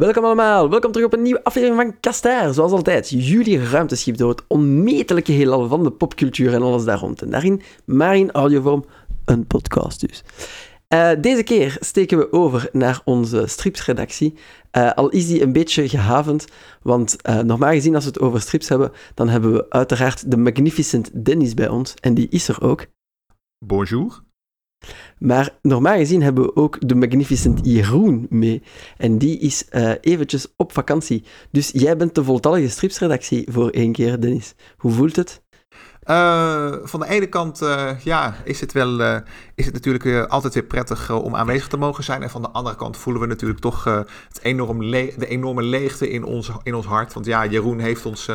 Welkom allemaal, welkom terug op een nieuwe aflevering van Kastaar. Zoals altijd, jullie ruimteschip door het onmetelijke heelal van de popcultuur en alles daar rond. En daarin, maar in audiovorm, een podcast dus. Uh, deze keer steken we over naar onze stripsredactie. Uh, al is die een beetje gehavend, want uh, normaal gezien als we het over strips hebben, dan hebben we uiteraard de Magnificent Dennis bij ons. En die is er ook. Bonjour. Maar normaal gezien hebben we ook de Magnificent Jeroen mee. En die is uh, eventjes op vakantie. Dus jij bent de voltallige stripsredactie voor één keer, Dennis. Hoe voelt het? Uh, van de ene kant uh, ja, is het, wel, uh, is het natuurlijk altijd weer prettig om aanwezig te mogen zijn. En van de andere kant voelen we natuurlijk toch het enorm de enorme leegte in ons, in ons hart. Want ja, Jeroen heeft ons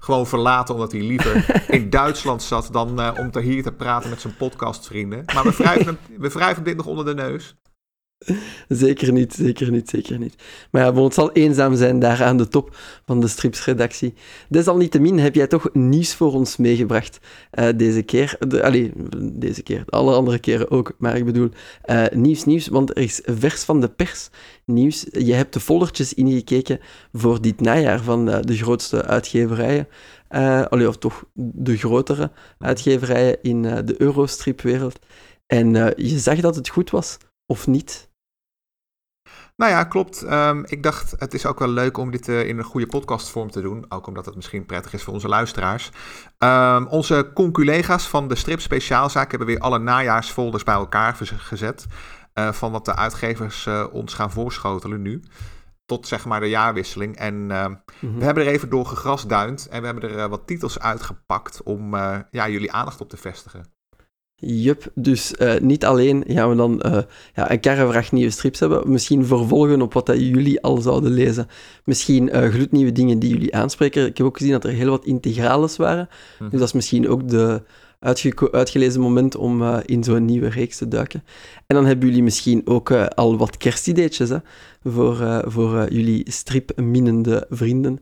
gewoon verlaten omdat hij liever in Duitsland zat dan om te hier te praten met zijn podcastvrienden. Maar we wrijven, we wrijven dit nog onder de neus. Zeker niet, zeker niet, zeker niet. Maar ja, het zal eenzaam zijn daar aan de top van de stripsredactie. Desalniettemin heb jij toch nieuws voor ons meegebracht uh, deze keer. De, deze keer, alle andere keren ook, maar ik bedoel uh, nieuws, nieuws, want er is vers van de pers nieuws. Je hebt de foldertjes ingekeken voor dit najaar van uh, de grootste uitgeverijen. allee, of toch de grotere uitgeverijen in de Eurostripwereld. En je zag dat het goed was, of niet? Nou ja, klopt. Um, ik dacht, het is ook wel leuk om dit uh, in een goede podcastvorm te doen. Ook omdat het misschien prettig is voor onze luisteraars. Um, onze conculega's van de Strip Speciaalzaak hebben weer alle najaarsfolders bij elkaar gezet. Uh, van wat de uitgevers uh, ons gaan voorschotelen nu. Tot zeg maar de jaarwisseling. En mm -hmm. we hebben er even door gegrasduind. En we hebben er wat titels uitgepakt om ja, jullie aandacht op te vestigen. Jup, dus uh, niet alleen gaan we dan uh, ja, een karrevracht nieuwe strips hebben, misschien vervolgen op wat dat jullie al zouden lezen. Misschien uh, gloednieuwe dingen die jullie aanspreken. Ik heb ook gezien dat er heel wat integrales waren, mm. dus dat is misschien ook de uitgelezen moment om in zo'n nieuwe reeks te duiken. En dan hebben jullie misschien ook al wat kerstideetjes hè, voor, voor jullie stripminnende vrienden.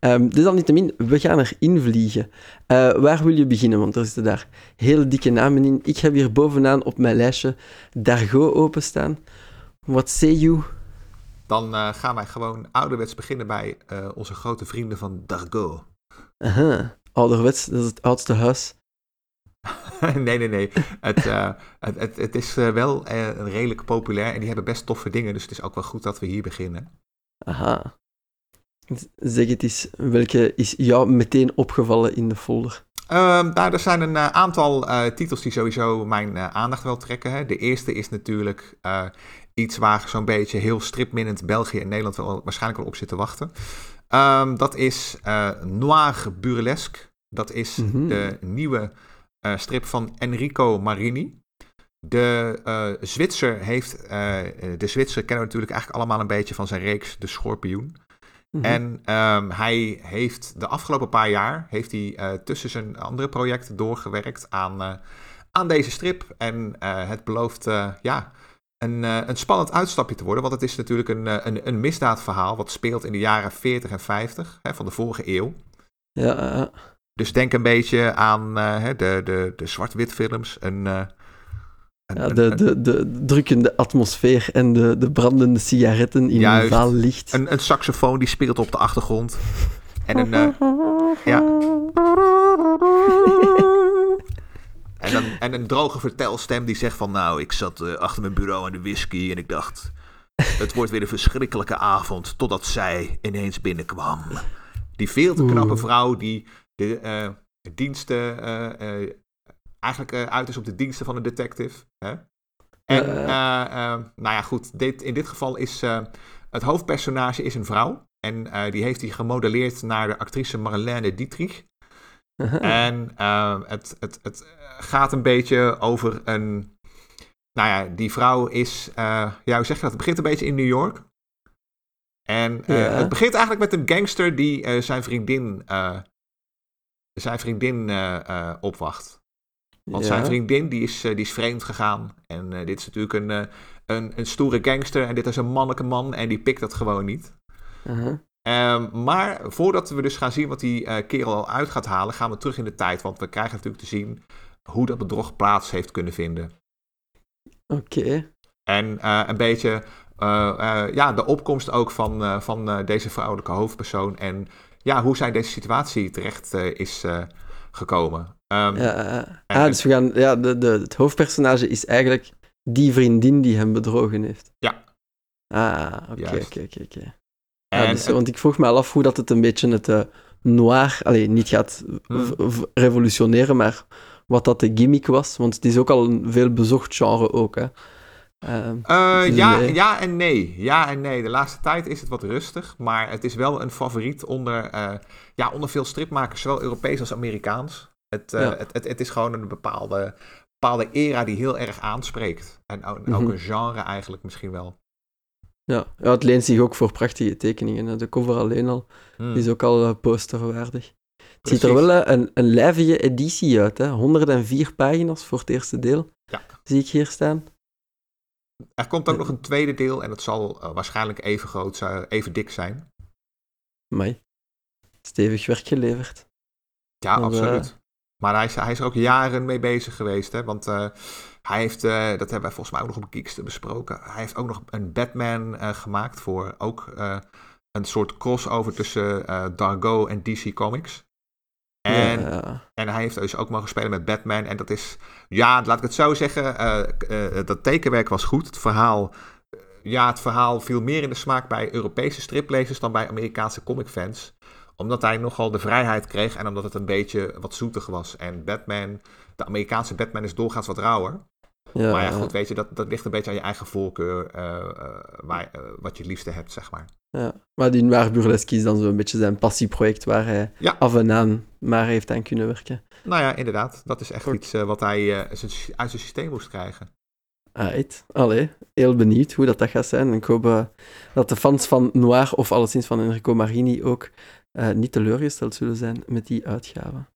Um, desalniettemin, we gaan erin vliegen. Uh, waar wil je beginnen? Want er zitten daar heel dikke namen in. Ik heb hier bovenaan op mijn lijstje Dargo openstaan. Wat say you? Dan uh, gaan wij gewoon ouderwets beginnen bij uh, onze grote vrienden van Dargo. Aha, ouderwets, dat is het oudste huis. nee, nee, nee. Het, het, het, het, is wel redelijk populair en die hebben best toffe dingen. Dus het is ook wel goed dat we hier beginnen. Aha. Zeg het eens, welke is jou meteen opgevallen in de folder? Um, nou, er zijn een uh, aantal uh, titels die sowieso mijn uh, aandacht wel trekken. Hè. De eerste is natuurlijk iets waar zo'n beetje heel stripminnend België en Nederland wel, waarschijnlijk wel op zit te wachten. Um, dat is Noir Burlesque. Dat is mm -hmm. de nieuwe strip van Enrico Marini. De Zwitser heeft, de Zwitser kennen we natuurlijk eigenlijk allemaal een beetje van zijn reeks De Schorpioen. Mm -hmm. En um, hij heeft de afgelopen paar jaar heeft hij, uh, tussen zijn andere projecten doorgewerkt aan, uh, aan deze strip. En uh, het belooft ja, een, een spannend uitstapje te worden. Want het is natuurlijk een, een, een misdaadverhaal wat speelt in de jaren 40 en 50 hè, van de vorige eeuw. Ja. Dus denk een beetje aan de, de, de zwart-wit films. Een, ja, de, de, de drukkende atmosfeer en de, de brandende sigaretten in Juist, een vaal licht. Een, een saxofoon die speelt op de achtergrond. En een... Uh, ja. en, een, en een droge vertelstem die zegt van... Nou, ik zat uh, achter mijn bureau aan de whisky en ik dacht... Het wordt weer een verschrikkelijke avond totdat zij ineens binnenkwam. Die veel te knappe vrouw die de uh, diensten eigenlijk uh, uit is op de diensten van een detective. Hè? En uh, uh, nou ja, goed, dit, in dit geval is het hoofdpersonage is een vrouw. En die heeft hij gemodelleerd naar de actrice Marlene Dietrich. en het, het, het gaat een beetje over een... Nou ja, die vrouw is... ja, hoe zeg je dat? Het begint een beetje in New York. En ja. het begint eigenlijk met een gangster die zijn vriendin... zijn vriendin opwacht. Want zijn vriendin die is, die is vreemd gegaan. En uh, dit is natuurlijk een, uh, een, een stoere gangster. En dit is een mannelijke man. En die pikt dat gewoon niet. -huh. um, maar voordat we dus gaan zien wat die uh, kerel al uit gaat halen, gaan we terug in de tijd. Want we krijgen natuurlijk te zien hoe dat bedrog plaats heeft kunnen vinden. Oké. Okay. En een beetje ja, de opkomst ook van, van deze vrouwelijke hoofdpersoon. En ja, hoe zij deze situatie terecht is gekomen. Um, ja, ah, dus we gaan, ja, de, de, het hoofdpersonage is eigenlijk die vriendin die hem bedrogen heeft. Ja. Ah, oké, oké, oké. Dus, want ik vroeg me al af hoe dat het een beetje het uh, noir, alleen niet gaat hmm. revolutioneren, maar wat dat de gimmick was. Want het is ook al een veel bezocht genre ook, hè. Uh, uh, ja, ja en nee. Ja en nee. De laatste tijd is het wat rustig, maar het is wel een favoriet onder, uh, ja, onder veel stripmakers, zowel Europees als Amerikaans. Het, ja. het, het, het, is gewoon een bepaalde, bepaalde era die heel erg aanspreekt. En ook, mm -hmm. ook een genre eigenlijk misschien wel. Ja, ja, het leent zich ook voor prachtige tekeningen. De cover alleen al hmm. is ook al uh, posterwaardig. Het ziet er wel uh, een, een lijvige editie uit. Hè? 104 pagina's voor het eerste deel. Ja. Zie ik hier staan. Er komt ook nog een tweede deel en dat zal uh, waarschijnlijk even groot, even dik zijn. Mai. Stevig werk geleverd. Ja, absoluut. Maar hij is, hij is er ook jaren mee bezig geweest. Hè? Want uh, hij heeft, uh, dat hebben wij volgens mij ook nog op Geekster besproken. Hij heeft ook nog een Batman uh, gemaakt voor ook een soort crossover tussen Dargo en DC Comics. En, ja. en hij heeft dus ook mogen spelen met Batman. En dat is, ja, laat ik het zo zeggen. dat tekenwerk was goed. Het verhaal, ja, het verhaal viel meer in de smaak bij Europese striplezers dan bij Amerikaanse comicfans omdat hij nogal de vrijheid kreeg en omdat het een beetje wat zoetig was. En Batman, de Amerikaanse Batman is doorgaans wat rauwer. Ja, maar ja, goed, weet je, dat, dat ligt een beetje aan je eigen voorkeur, uh, waar, uh, wat je het liefste hebt, zeg maar. Ja, maar die Noir Burlesque is dan zo'n beetje zijn passieproject waar hij ja. af en aan maar heeft aan kunnen werken. Nou ja, inderdaad. Dat is echt iets wat hij uit zijn systeem moest krijgen. Right. Allee, heel benieuwd hoe dat, dat gaat zijn. Ik hoop dat de fans van Noir, of alleszins van Enrico Marini, ook uh, niet teleurgesteld zullen zijn met die uitgave.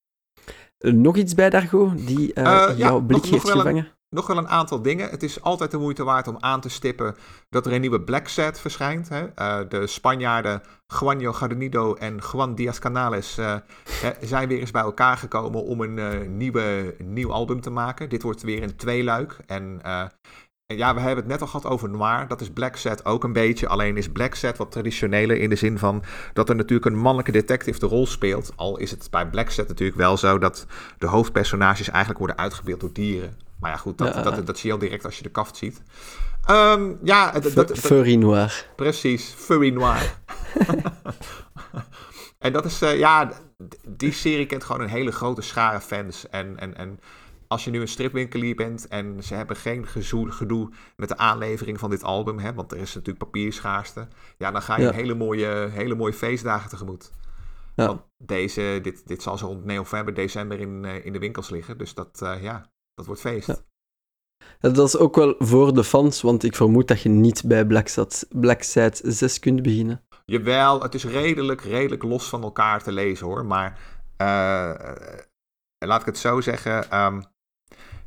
Uh, nog iets bij, Dargo, die uh, jouw blik nog, heeft nog gevangen? Een, nog wel een aantal dingen. Het is altijd de moeite waard om aan te stippen dat er een nieuwe Black Set verschijnt. Hè? de Spanjaarden Juanjo Garnido en Juan Diaz Canales zijn weer eens bij elkaar gekomen om een nieuwe, nieuw album te maken. Dit wordt weer een tweeluik. En en ja, we hebben het net al gehad over noir. Dat is Black Set ook een beetje. Alleen is Black Set wat traditioneler in de zin van dat er natuurlijk een mannelijke detective de rol speelt. Al is het bij Black Set natuurlijk wel zo dat de hoofdpersonages eigenlijk worden uitgebeeld door dieren. Maar ja, goed, dat, dat, dat, zie je al direct als je de kaft ziet. Um, ja, dat, dat, furry noir. Precies, furry noir. en dat is, uh, ja, die serie kent gewoon een hele grote schare fans. En, en, en als je nu een stripwinkelier bent en ze hebben geen gedoe met de aanlevering van dit album, hè, want er is natuurlijk papierschaarste, ja, dan ga je een hele mooie, hele mooie feestdagen tegemoet. Ja. Want deze, dit, dit zal zo rond november, december in, uh, in de winkels liggen. Dus dat, uh, ja, dat wordt feest. Ja. Dat is ook wel voor de fans, want ik vermoed dat je niet bij Black, Sat, Black Side 6 kunt beginnen. Jawel, het is redelijk, redelijk los van elkaar te lezen hoor. Maar uh, laat ik het zo zeggen. Um,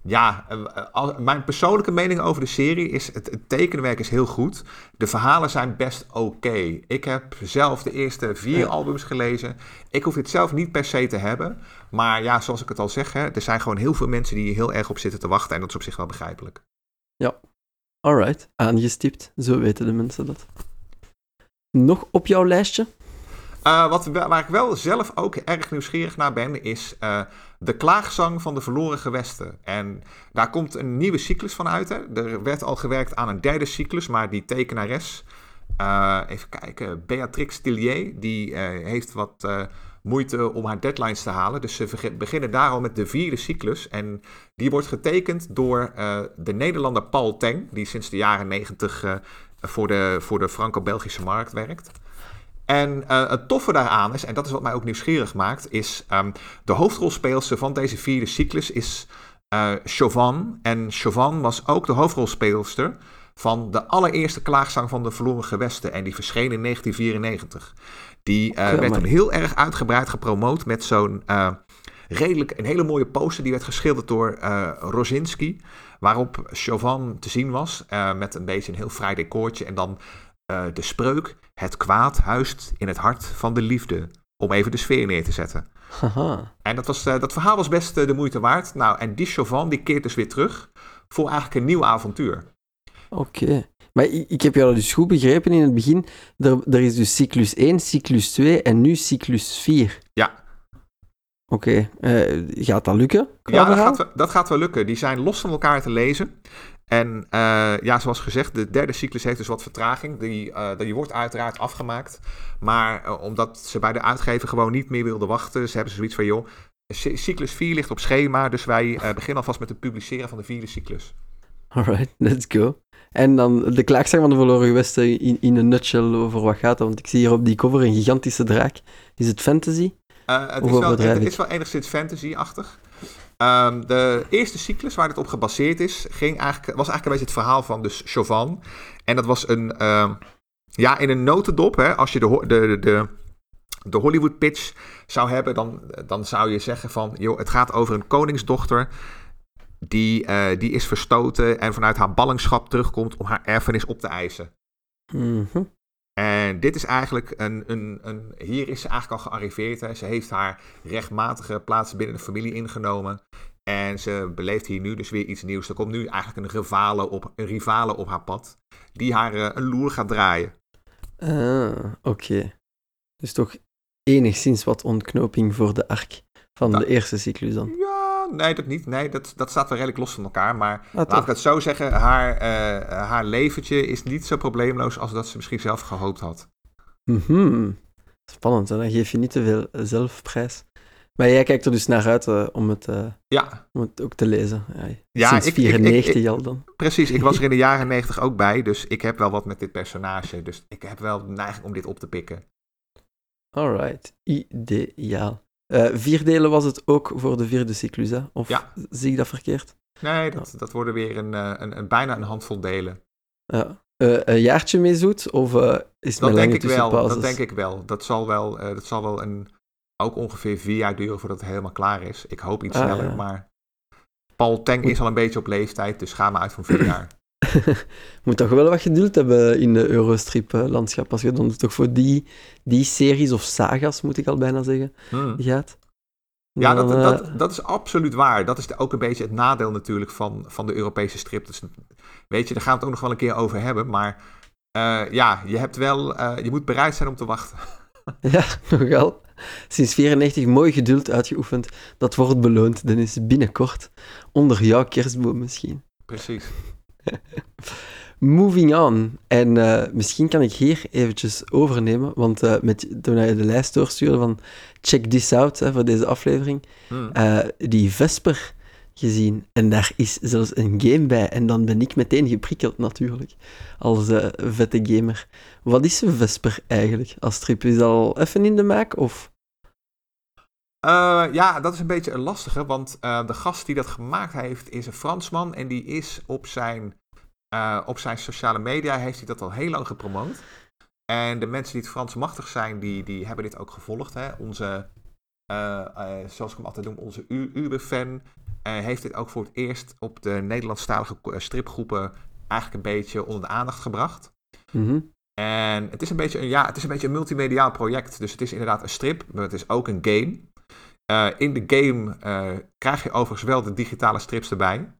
ja, eh, mijn persoonlijke mening over de serie is: het, het tekenwerk is heel goed. De verhalen zijn best oké. Ik heb zelf de eerste vier albums gelezen. Ik hoef dit zelf niet per se te hebben. Maar ja, zoals ik het al zeg, hè, er zijn gewoon heel veel mensen die hier heel erg op zitten te wachten. En dat is op zich wel begrijpelijk. Ja, alright. Aangestipt. Zo weten de mensen dat. Nog op jouw lijstje? Uh, wat, waar ik wel zelf ook erg nieuwsgierig naar ben, is uh, de klaagzang van de verloren gewesten. En daar komt een nieuwe cyclus van uit. Hè. Er werd al gewerkt aan een derde cyclus, maar die tekenares, uh, even kijken, Beatrix Tillier, die heeft wat moeite om haar deadlines te halen. Dus ze beginnen daar al met de vierde cyclus. En die wordt getekend door de Nederlander Paul Teng, die sinds de jaren negentig voor de, voor de Franco-Belgische markt werkt. En uh, het toffe daaraan is, en dat is wat mij ook nieuwsgierig maakt, is um, de hoofdrolspeelster van deze vierde cyclus is uh, Chauvin. En Chauvin was ook de hoofdrolspeelster van de allereerste klaagzang van de verloren gewesten. En die verscheen in 1994. Die uh, werd toen heel erg uitgebreid gepromoot met zo'n redelijk, een hele mooie poster. Die werd geschilderd door Rosinski. Waarop Chauvin te zien was. met een beetje een heel vrij decoortje. En dan uh, de spreuk: Het kwaad huist in het hart van de liefde. Om even de sfeer neer te zetten. En dat, was, uh, dat verhaal was best uh, de moeite waard. Nou, en die Chauvin die keert dus weer terug voor eigenlijk een nieuw avontuur. Oké. Maar ik, ik heb jou dus goed begrepen in het begin. Er, er is dus cyclus 1, cyclus 2 en nu cyclus 4. Ja. Oké, eh, gaat dat lukken? Ja, dat gaat, dat gaat wel lukken. Die zijn los van elkaar te lezen. En eh, ja, zoals gezegd, de derde cyclus heeft dus wat vertraging. Die, die wordt uiteraard afgemaakt. Maar eh, omdat ze bij de uitgever gewoon niet meer wilden wachten, ze hebben zoiets van, joh, cy- cyclus 4 ligt op schema, dus wij beginnen alvast met het publiceren van de vierde cyclus. Alright, let's go. En dan de klaagzang van de verloren gewesten in, in een nutshell over wat gaat? Want ik zie hier op die cover een gigantische draak. Is het fantasy? Het, is wel, het is wel enigszins fantasy-achtig. Ehm, de eerste cyclus waar het op gebaseerd is, ging eigenlijk, was eigenlijk een het verhaal van dus Chauvin. En dat was een, ehm, ja, in een notendop, hè, als je de, de, de, de, Hollywood pitch zou hebben, dan, dan zou je zeggen van, joh, het gaat over een koningsdochter die, eh, die is verstoten en vanuit haar ballingschap terugkomt om haar erfenis op te eisen. Mhm. En dit is eigenlijk een, een, een. Hier is ze eigenlijk al gearriveerd. Hè. Ze heeft haar rechtmatige plaats binnen de familie ingenomen. En ze beleeft hier nu dus weer iets nieuws. Er komt nu eigenlijk een rivale op, een rivale op haar pad. Die haar eh, een loer gaat draaien. Ah, oké. Dus toch enigszins wat ontknoping voor de arc van Ja. de eerste cyclus dan. Ja, nee, dat niet. Nee, dat, dat staat wel redelijk los van elkaar. Maar Ah, laat ik het zo zeggen. Haar, eh, haar leventje is niet zo probleemloos als dat ze misschien zelf gehoopt had. Mhm. Spannend, hè? dan geef je niet te veel zelfprijs. Maar jij kijkt er dus naar uit eh, om, het, eh, Ja, om het ook te lezen. Ja, Ja, sinds ik- ik- ik- 94 ik- al dan. precies. Ik was er in de jaren negentig ook bij. Dus ik heb wel wat met dit personage. Dus ik heb wel de neiging om dit op te pikken. Alright, ideaal. Eh vier delen was het ook voor de vierde cyclus, hè? Of Ja. zie ik dat verkeerd? Nee, dat, dat worden weer een, eh, een, een, bijna een handvol delen. Ja. Eh, een jaartje mee zoet? Of is het Dat denk ik wel. Dat denk ik wel. Dat zal wel, dat zal wel een, ook ongeveer vier jaar duren voordat het helemaal klaar is. Ik hoop iets Ah, sneller, ja. maar Paul Teng is al een beetje op leeftijd, dus ga maar uit van vier jaar. Moet toch wel wat geduld hebben in de Eurostrip-landschap. Als je dan toch voor die, die series of sagas, moet ik al bijna zeggen, Hmm. gaat. Ja, dat, eh, dat, dat is absoluut waar. Dat is ook een beetje het nadeel natuurlijk van, van de Europese strip. Dus, weet je, daar gaan we het ook nog wel een keer over hebben. Maar eh, ja, je, hebt wel, eh, je moet bereid zijn om te wachten. Ja, nogal. Sinds 94 mooi geduld uitgeoefend. Dat wordt beloond. Dan is binnenkort onder jouw kerstboom misschien. Precies. Moving on. En eh, misschien kan ik hier eventjes overnemen, want eh, met, toen je de lijst doorstuurde van check this out hè, voor deze aflevering, Hmm. eh, die Vesper gezien. En daar is zelfs een game bij. En dan ben ik meteen geprikkeld natuurlijk, als vette gamer. Wat is een Vesper eigenlijk als strip? Is al even in de maak? Of... Eh, ja, dat is een beetje een lastige, want eh, de gast die dat gemaakt heeft is een Fransman en die is op zijn, eh, op zijn sociale media, heeft hij dat al heel lang gepromoot. En de mensen die het Frans machtig zijn, die, die hebben dit ook gevolgd. Hè? Onze, zoals ik hem altijd noem, onze Uber-fan heeft dit ook voor het eerst op de Nederlandstalige stripgroepen eigenlijk een beetje onder de aandacht gebracht. Mhm. En het is een beetje een, ja, het is een beetje een multimediaal project. Dus het is inderdaad een strip, maar het is ook een game. Eh, in de game eh, krijg je overigens wel de digitale strips erbij.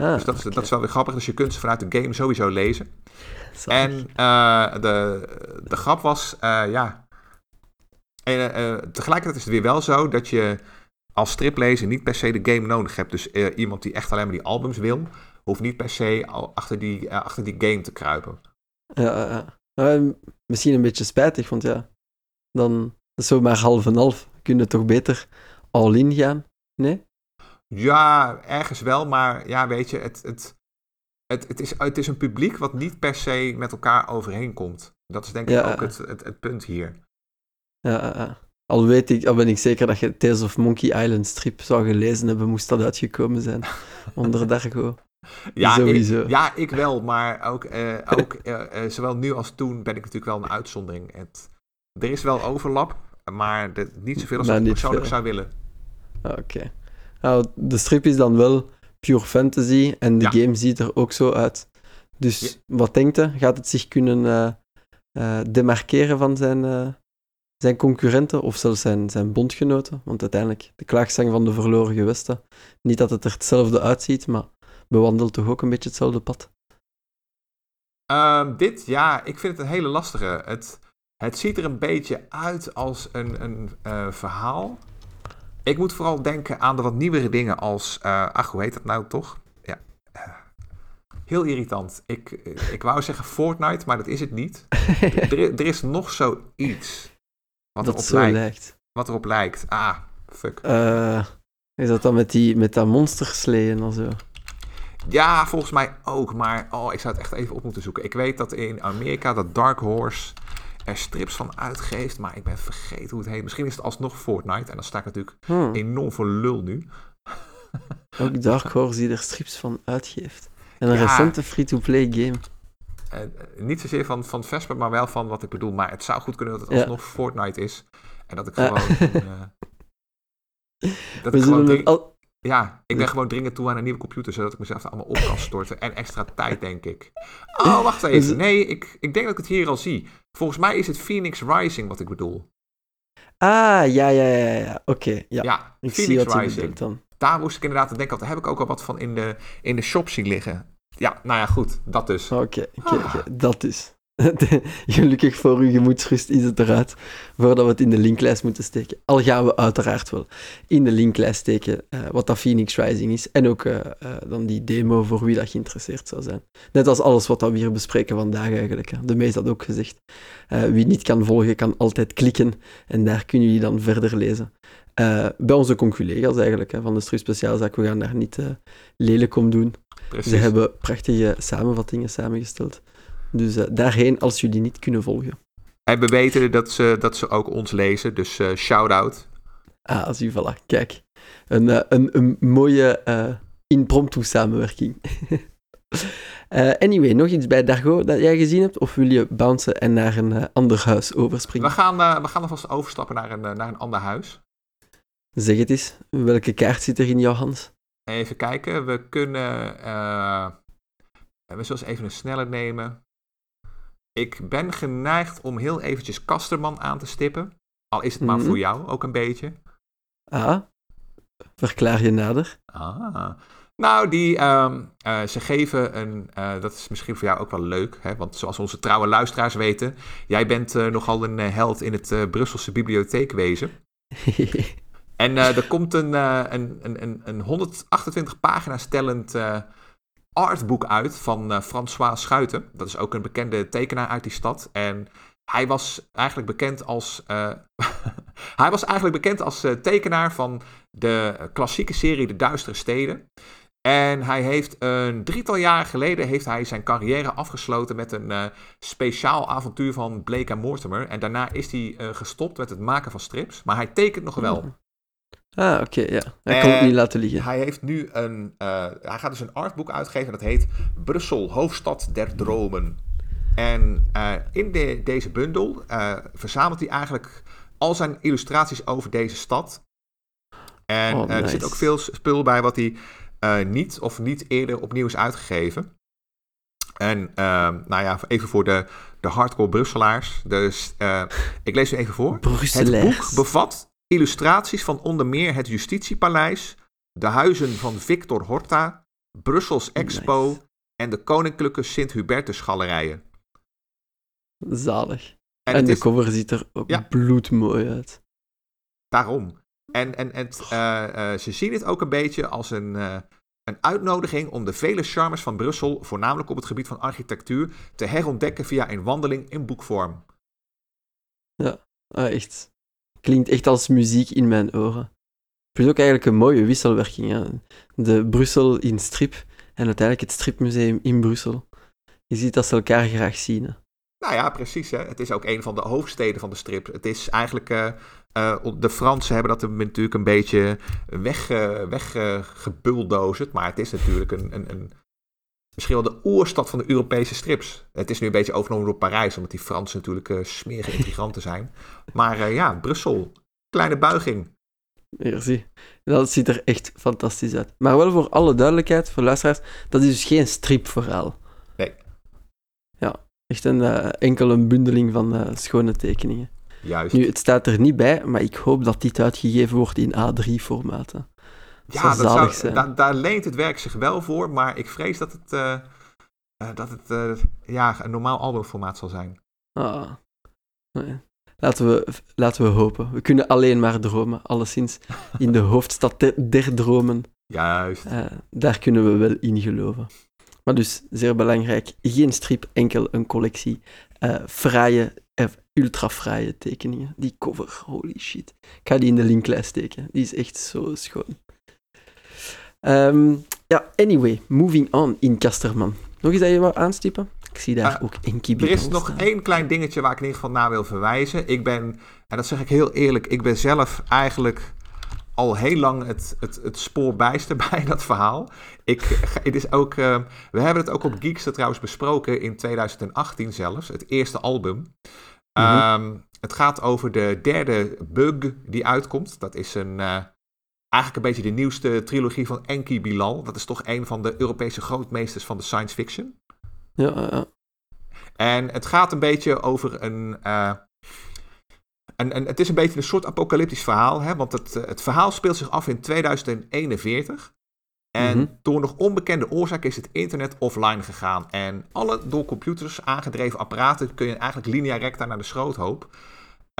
Ah, dus dat dat is wel weer grappig. Dus je kunt ze vanuit de game sowieso lezen. En eh, de, de grap was, ja. En, tegelijkertijd is het weer wel zo dat je als striplezer niet per se de game nodig hebt. Dus iemand die echt alleen maar die albums wil, hoeft niet per se al achter die, achter die game te kruipen. Ja, misschien een beetje spijtig, want ja, dan is het zo maar half en half. Kun je toch beter all-in gaan? Nee? Ja, ergens wel, maar ja, weet je, het, het, het, het, is, het is een publiek wat niet per se met elkaar overheen komt. Dat is denk ik Ja. ook het, het, het punt hier. Ja, ja, ja. Al weet ik, al ben ik zeker dat je Tales of Monkey Island strip zou gelezen hebben, moest dat uitgekomen zijn. Onder Dargo. Ja, Sowieso. Ik, ja, ik wel, maar ook, eh, ook eh, eh, zowel nu als toen ben ik natuurlijk wel een uitzondering. Het, er is wel overlap, maar de, niet zoveel als Maar ik persoonlijk zou willen. Ah, Oké. Nou, de strip is dan wel pure fantasy en de Ja. game ziet er ook zo uit. Dus Ja. wat denkt je? Gaat het zich kunnen eh, demarkeren van zijn, eh, zijn concurrenten of zelfs zijn, zijn bondgenoten? Want uiteindelijk, de klaagzang van de verloren gewesten. Niet dat het er hetzelfde uitziet, maar bewandelt toch ook een beetje hetzelfde pad. Ehm, dit, ja, ik vind het een hele lastige. Het, het ziet er een beetje uit als een, een eh, verhaal. Ik moet vooral denken aan de wat nieuwere dingen als... eh, ach, hoe heet dat nou toch? Ja. eh, heel irritant. Ik, ik wou zeggen Fortnite, maar dat is het niet. er, er is nog zoiets wat dat erop, zo lijkt, lijkt. wat erop lijkt. Ah, fuck. Is dat dan met, die, met dat monstersleeën en zo? Ja, volgens mij ook. Maar oh, ik zou het echt even op moeten zoeken. Ik weet dat in Amerika dat Dark Horse er strips van uitgeeft. Maar ik ben vergeten hoe het heet. Misschien is het alsnog Fortnite. En dan sta ik natuurlijk Hm, enorm voor lul nu. Ook Dark Horse die er strips van uitgeeft. En een Ja. recente free-to-play game. Eh, niet zozeer van, van Vesper, maar wel van wat ik bedoel. Maar het zou goed kunnen dat het Ja. alsnog Fortnite is. En dat ik gewoon... eh, dat We ik gewoon zullen al... Ja, ik ben gewoon dringend toe aan een nieuwe computer, zodat ik mezelf er allemaal op kan storten. En extra tijd, denk ik. Oh, wacht even. Dus- Nee, ik, ik denk dat ik het hier al zie. Volgens mij is het Phoenix Rising wat ik bedoel. Ah, ja, ja, ja, ja. Oké, ja. Ja, Ik zie Phoenix wat Rising. dan. Daar moest ik inderdaad aan denken, want daar heb ik ook al wat van in de, in de shop zien liggen. Ja, nou ja, goed. Dat dus. Oké, Ah. Dat is. Gelukkig voor uw gemoedsrust is het eruit, voordat we het in de linklijst moeten steken. Al gaan we uiteraard wel in de linklijst steken eh, wat dat Phoenix Rising is. En ook eh, eh, dan die demo voor wie dat geïnteresseerd zou zijn. Net als alles wat we hier bespreken vandaag eigenlijk. Hè. De meest had ook gezegd. Wie niet kan volgen, kan altijd klikken. En daar kunnen jullie dan verder lezen. Bij onze conculega's eigenlijk, hè, van de Stru Speciaalzaak. We gaan daar niet lelijk om doen. Precies. Ze hebben prachtige samenvattingen samengesteld. Dus eh, daarheen als jullie niet kunnen volgen. En we weten dat ze, dat ze ook ons lezen, dus eh shout-out. Ah, zie, voilà. Kijk. Een, eh, een, een mooie impromptu samenwerking. Anyway, nog iets bij Dargo dat jij gezien hebt? Of wil je bouncen en naar een ander huis overspringen? We gaan, we gaan alvast overstappen naar een, naar een ander huis. Zeg het eens. Welke kaart zit er in jouw hand? Even kijken, we kunnen... we zullen eens even een snelle nemen. Ik ben geneigd om heel eventjes Kasterman aan te stippen. Al is het maar Mhm. voor jou ook een beetje. Ah, verklaar je nader. Ah. Nou, die, ehm, eh, ze geven een, eh, dat is misschien voor jou ook wel leuk, hè? want zoals onze trouwe luisteraars weten, jij bent eh, nogal een held in het Brusselse bibliotheekwezen. En er komt een, een, een, een, een 128 pagina's tellend artboek uit van eh, François Schuiten. Dat is ook een bekende tekenaar uit die stad. En hij was eigenlijk bekend als, eh, hij was eigenlijk bekend als eh, tekenaar van de klassieke serie De Duistere Steden. En hij heeft een drietal jaar geleden heeft hij zijn carrière afgesloten met een speciaal avontuur van Blake en Mortimer. En daarna is hij gestopt met het maken van strips. Maar hij tekent nog wel. Ah, oké, ja. Hij kon het niet laten liggen. Hij heeft nu een. eh, hij gaat dus een artboek uitgeven. Dat heet Brussel, hoofdstad der dromen. En eh, in de, deze bundel eh, verzamelt hij eigenlijk al zijn illustraties over deze stad. En Oh, er zit ook veel spul bij wat hij niet of niet eerder opnieuw is uitgegeven. En ehm, nou ja, even voor de, de hardcore Brusselaars. Dus ik lees u even voor. Het boek bevat illustraties van onder meer het Justitiepaleis, de huizen van Victor Horta, Brussels Expo Nice. en de Koninklijke Sint-Hubertus-galerijen. Zalig. En, de is cover ziet er ook Ja. bloedmooi uit. daarom. En, en, en eh, eh, ze zien het ook een beetje als een, eh, een uitnodiging om de vele charmes van Brussel, voornamelijk op het gebied van architectuur, te herontdekken via een wandeling in boekvorm. Ah, echt. Klinkt echt als muziek in mijn oren. Het is ook eigenlijk een mooie wisselwerking. Hè? De Brussel in strip en uiteindelijk het stripmuseum in Brussel. Je ziet dat ze elkaar graag zien. Nou ja, precies. Hè. Het is ook een van de hoofdsteden van de strip. Het is eigenlijk. eh, eh, de Fransen hebben dat natuurlijk een beetje weg, weggebulldozerd. maar het is natuurlijk een, een, een. Misschien wel de oerstad van de Europese strips. Het is nu een beetje overgenomen door Parijs, omdat die Fransen natuurlijk eh, smerige intriganten zijn. Maar eh, ja, Brussel. Kleine buiging. Merci. Dat ziet er echt fantastisch uit. Maar wel voor alle duidelijkheid, voor luisteraars, dat is dus geen stripverhaal. Nee. Ja, echt een eh, enkel een bundeling van schone tekeningen. Juist. Nu, het staat er niet bij, maar ik hoop dat dit uitgegeven wordt in A3-formaat. Ja, dat zalig zou, zijn. da- daar leent het werk zich wel voor. Maar ik vrees dat het. eh, dat het ja, een normaal albumformaat zal zijn. Ah. Nee. Laten we, laten we hopen. We kunnen alleen maar dromen, alleszins. In de hoofdstad der, dromen. Juist. daar kunnen we wel in geloven. Maar dus, zeer belangrijk, geen strip, enkel een collectie fraaie, ultra fraaie tekeningen. Die cover, holy shit. Ik ga die in de linklijst steken. Die is echt zo schoon. Um, ja, anyway, moving on in Kasterman. Nog eens dat je wou aanstippen? Ik zie daar uh, ook Enki Er is nog één klein dingetje waar ik in ieder geval naar wil verwijzen. Ik ben, en dat zeg ik heel eerlijk, ik ben zelf eigenlijk al heel lang het, het, het spoor bijster bij dat verhaal. Ik, het is ook, uh, we hebben het ook op Geekster trouwens besproken in 2018 zelfs, het eerste album. Mm het gaat over de derde bug die uitkomt. Dat is een, uh, eigenlijk een beetje de nieuwste trilogie van Enki Bilal. Dat is toch een van de Europese grootmeesters van de science fiction. Ja, ja. En het gaat een beetje over een, uh, en, en het is een beetje een soort apocalyptisch verhaal, hè? want het, eh, het verhaal speelt zich af in 2041. En mhm. door nog onbekende oorzaak is het internet offline gegaan. En alle door computers aangedreven apparaten kun je eigenlijk linea recta naar de schroothoop.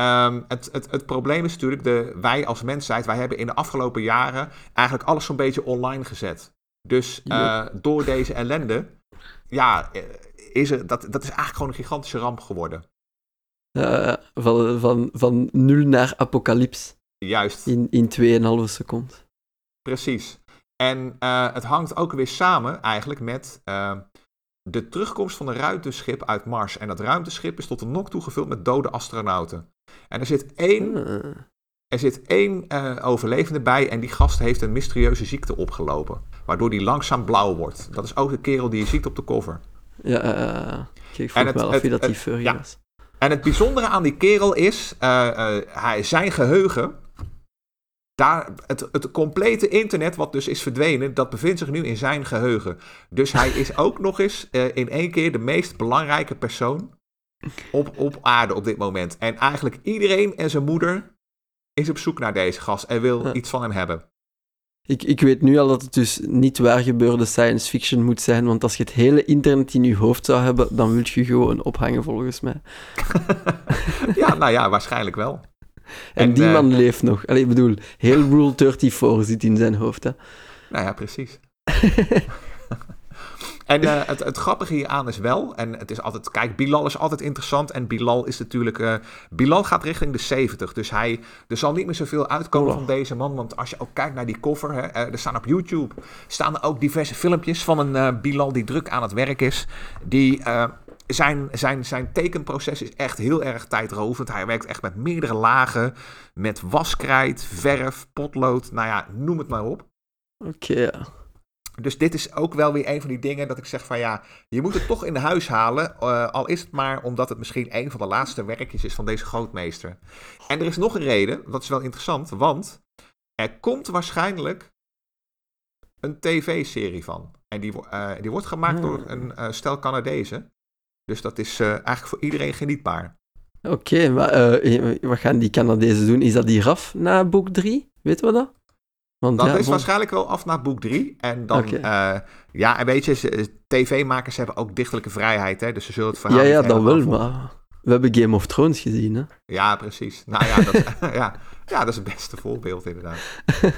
Um, het, het, het probleem is natuurlijk, de, wij als mensheid, wij hebben in de afgelopen jaren eigenlijk alles zo'n beetje online gezet. Dus uh, door deze ellende, ja, eh, is er, dat, dat is eigenlijk gewoon een gigantische ramp geworden. Uh, van, van, van nul naar apocalyps. Juist. In, in 2,5 seconden. Precies. En uh, het hangt ook weer samen eigenlijk met de terugkomst van een ruimteschip uit Mars. En dat ruimteschip is tot de nok toe gevuld met dode astronauten. En er zit één, uh. er zit één overlevende bij en die gast heeft een mysterieuze ziekte opgelopen. Waardoor die langzaam blauw wordt. Dat is ook de kerel die je ziet op de cover. Ja, ik vroeg het, wel of je dat die furry ja. was. En het bijzondere aan die kerel is, uh, hij, zijn geheugen, daar, het, het complete internet wat dus is verdwenen, dat bevindt zich nu in zijn geheugen. Dus hij is ook nog eens uh, in één keer de meest belangrijke persoon op, op aarde op dit moment. En eigenlijk iedereen en zijn moeder is op zoek naar deze gast en wil iets van hem hebben. Ik, ik weet nu al dat het dus niet waar gebeurde science fiction moet zijn, want als je het hele internet in je hoofd zou hebben, dan wil je gewoon ophangen volgens mij. ja, nou ja, waarschijnlijk wel. En, die man uh, leeft nog. Allee, ik bedoel, heel Rule 34 zit in zijn hoofd. Hè. Nou ja, precies. En uh, het, het grappige hieraan is wel, en het is altijd, kijk, Bilal is altijd interessant. En Bilal is natuurlijk, uh, Bilal gaat richting de 70. Dus hij, er zal niet meer zoveel uitkomen oh. van deze man. Want als je ook kijkt naar die cover, hè, er staan op YouTube, staan er ook diverse filmpjes van een Bilal die druk aan het werk is. Die zijn, zijn, zijn tekenproces is echt heel erg tijdrovend. Hij werkt echt met meerdere lagen, met waskrijt, verf, potlood, nou ja, noem het maar op. Oké, okay. Dus dit is ook wel weer een van die dingen dat ik zeg van ja, je moet het toch in huis halen. Uh, al is het maar omdat het misschien een van de laatste werkjes is van deze grootmeester. En er is nog een reden, dat is wel interessant, want er komt waarschijnlijk een tv-serie van. En die, uh, die wordt gemaakt door hmm. een uh, stel Canadezen. Dus dat is eigenlijk voor iedereen genietbaar. Oké, okay, maar wat gaan die Canadezen doen? Is dat die RAF na boek 3? Weten we dat? Want, dat is waarschijnlijk wel af naar boek 3. En dan, okay. uh, ja, en weet je, tv-makers hebben ook dichtelijke vrijheid, hè, dus ze zullen het verhaal. Ja, ja, dat wel, maar we hebben Game of Thrones gezien, hè? Ja, precies. Nou ja, dat, ja, ja, dat is het beste voorbeeld, inderdaad.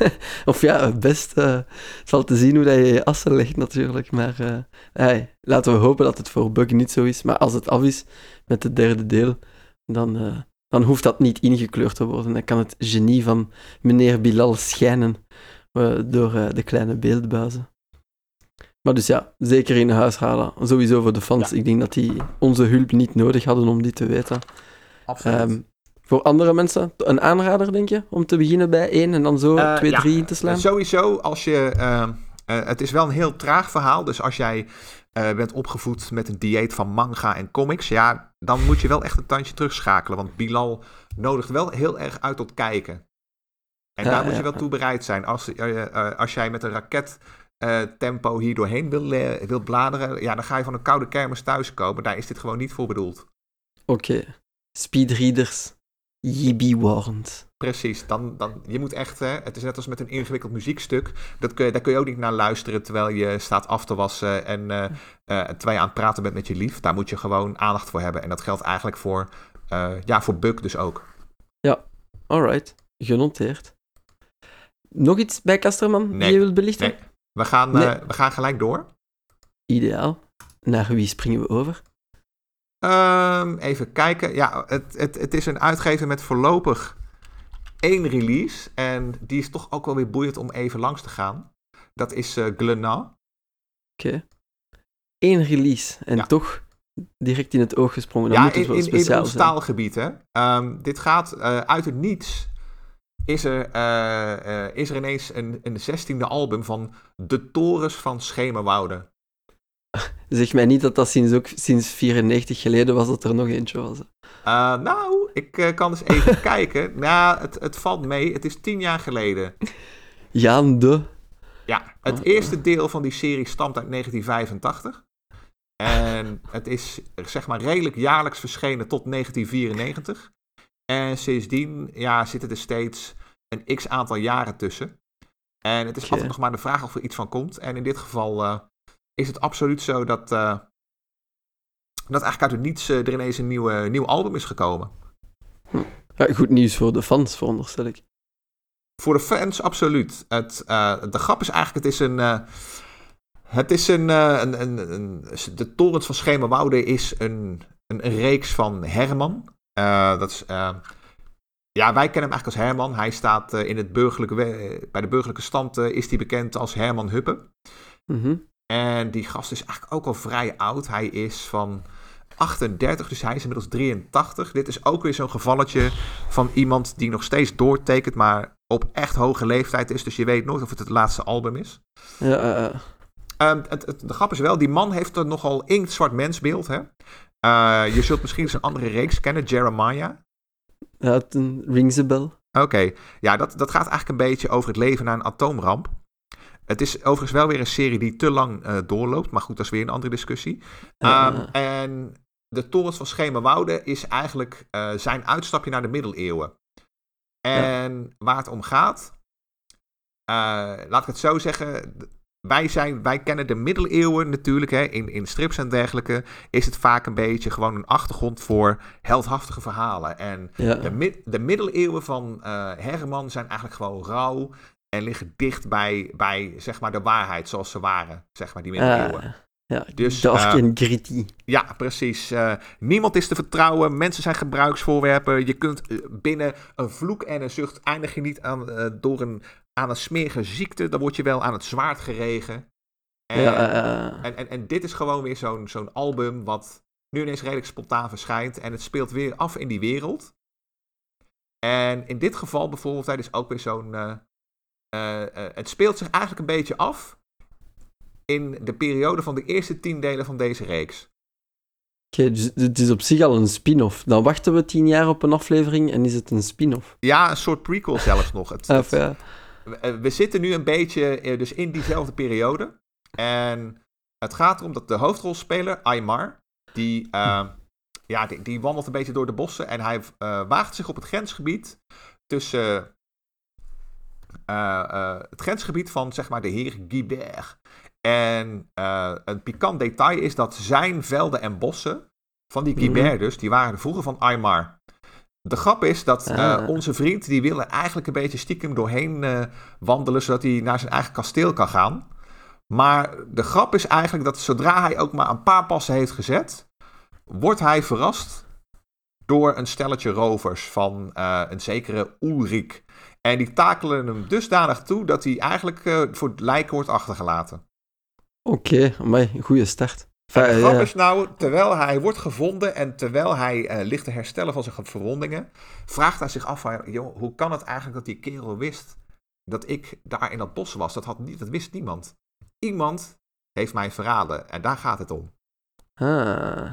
of ja, het beste uh, zal te zien hoe dat je je assen legt, natuurlijk. Maar uh, hey, laten we hopen dat het voor Bug niet zo is. Maar als het af is met het derde deel, dan, uh, dan hoeft dat niet ingekleurd te worden. Dan kan het genie van meneer Bilal schijnen uh, door de kleine beeldbuizen. Maar dus ja, zeker in huis halen. Sowieso voor de fans. Ja. Ik denk dat die onze hulp niet nodig hadden om dit te weten. Absoluut. Um, voor andere mensen, een aanrader, denk je? Om te beginnen bij één en dan zo uh, twee, ja, drie in te slaan? Sowieso, als je... Ehm, het is wel een heel traag verhaal. Dus als jij bent opgevoed met een dieet van manga en comics... ja, dan moet je wel echt een tandje terugschakelen. Want Bilal nodigt wel heel erg uit tot kijken. En ja, daar moet je wel toe bereid zijn. Als, uh, als jij met een raket uh, tempo hier doorheen wil, uh, wil bladeren, ja, dan ga je van een koude kermis thuiskomen. Daar is dit gewoon niet voor bedoeld. Oké. Okay. Speedreaders Yibi Warrant. Precies, dan, dan, je moet echt, hè, het is net als met een ingewikkeld muziekstuk, dat kun je, daar kun je ook niet naar luisteren terwijl je staat af te wassen en uh, uh, terwijl je aan het praten bent met je lief. Daar moet je gewoon aandacht voor hebben en dat geldt eigenlijk voor, uh, ja, voor Buck dus ook. Ja, alright, genoteerd. Nog iets bij Kasterman Nee, die je wilt belichten? Nee, we gaan, Nee. we gaan gelijk door. Ideaal. Naar wie springen we over? Ehm, even kijken. Ja, het, het, het is een uitgever met voorlopig één release. En die is toch ook wel weer boeiend om even langs te gaan. Dat is uh. Oké. Eén release en Ja. toch direct in het oog gesprongen. Dan Ja, moet het in, wel in, in speciaal ons taalgebied. Hè. Ehm, dit gaat eh, uit het niets. Is er, eh, is er ineens een, een zestiende album van De Torens van Schemerwoude. Zeg mij niet dat dat sinds, ook, sinds 94 geleden was dat er nog eentje was. Eh, nou, ik eh, kan eens even kijken. Nou, het, het valt mee. Het is tien jaar geleden. Jaan de... Ja, het Oh. eerste deel van die serie stamt uit 1985. En het is zeg maar redelijk jaarlijks verschenen tot 1994. En sindsdien ja, zitten er steeds een x aantal jaren tussen. En het is altijd nog maar de vraag of er iets van komt. En in dit geval eh, is het absoluut zo dat, eh, dat eigenlijk uit het niets eh, er ineens een nieuwe, nieuw album is gekomen. Ja, goed nieuws voor de fans, veronderstel ik. Voor de fans, absoluut. Het, eh, de grap is eigenlijk, het is een... het is een, een, een, een- De Torens van Schemerwoude is een, een, reeks van Herman. Dat is... ja, wij kennen hem eigenlijk als Herman. Hij staat in het burgerlijke... bij de burgerlijke stand is hij bekend als Herman Huppe. Mhm. En die gast is eigenlijk ook al vrij oud. Hij is van 38, dus hij is inmiddels 83. Dit is ook weer zo'n gevalletje van iemand die nog steeds doortekent, maar op echt hoge leeftijd is. Dus je weet nooit of het het laatste album is. Ja, eh, eh. Ehm, het, het- de grap is wel, die man heeft een nogal inktzwart mensbeeld. Hè? Eh, je zult misschien zijn andere reeks kennen, Jeremiah. ja, het een- rings a bell. Oké, ja, dat, dat gaat eigenlijk een beetje over het leven na een atoomramp. Het is overigens wel weer een serie die te lang eh, doorloopt, maar goed, dat is weer een andere discussie. Ehm, en de torens van Schemerwoude is eigenlijk eh, zijn uitstapje naar de middeleeuwen. En waar het om gaat, eh, laat ik het zo zeggen, wij, zijn, wij kennen de middeleeuwen natuurlijk, hè, in, in strips en dergelijke, is het vaak een beetje gewoon een achtergrond voor heldhaftige verhalen. En ja. de, mid- de middeleeuwen van Herman zijn eigenlijk gewoon rauw en liggen dicht bij, bij zeg maar, de waarheid zoals ze waren, zeg maar, die middeleeuwen. Ah, ja, Dus, dark eh, en gritty. Ja, precies. Eh, niemand is te vertrouwen. Mensen zijn gebruiksvoorwerpen. Je kunt eh, binnen een vloek en een zucht eindig je niet aan, door een, aan een smerige ziekte. Dan word je wel aan het zwaard geregen. En, Ja, en, en, en dit is gewoon weer zo'n zo'n album wat nu ineens redelijk spontaan verschijnt. En het speelt weer af in die wereld. En in dit geval bijvoorbeeld, het is ook weer zo'n... eh, eh, het speelt zich eigenlijk een beetje af in de periode van de eerste tien delen van deze reeks. Oké, dus het is op zich al een spin-off. Dan wachten we tien jaar op een aflevering en is het een spin-off. Ja, een soort prequel zelfs nog. Het, ja. we, eh, we zitten nu een beetje dus in diezelfde periode. En het gaat erom dat de hoofdrolspeler, Aymar, die, ja, die, die wandelt een beetje door de bossen. En hij waagt zich op het grensgebied tussen het grensgebied van zeg maar de heer Guibert. En eh, een pikant detail is dat zijn velden en bossen, van die Guibert Mhm. dus, die waren vroeger van Aymar. De grap is dat eh, Ah. onze vriend, die wil er eigenlijk een beetje stiekem doorheen eh, wandelen, zodat hij naar zijn eigen kasteel kan gaan. Maar de grap is eigenlijk dat zodra hij ook maar een paar passen heeft gezet, wordt hij verrast door een stelletje rovers van eh, een zekere Ulrik. En die takelen hem dusdanig toe dat hij eigenlijk eh, voor het lijken wordt achtergelaten. Oké, maar goede start. En Enfin, de grap ja. is nou, terwijl hij wordt gevonden en terwijl hij eh, ligt te herstellen van zijn verwondingen, vraagt hij zich af van, joh, hoe kan het eigenlijk dat die kerel wist dat ik daar in dat bos was? Dat, had niet, dat wist niemand. Iemand heeft mij verraden en daar gaat het om. Ah,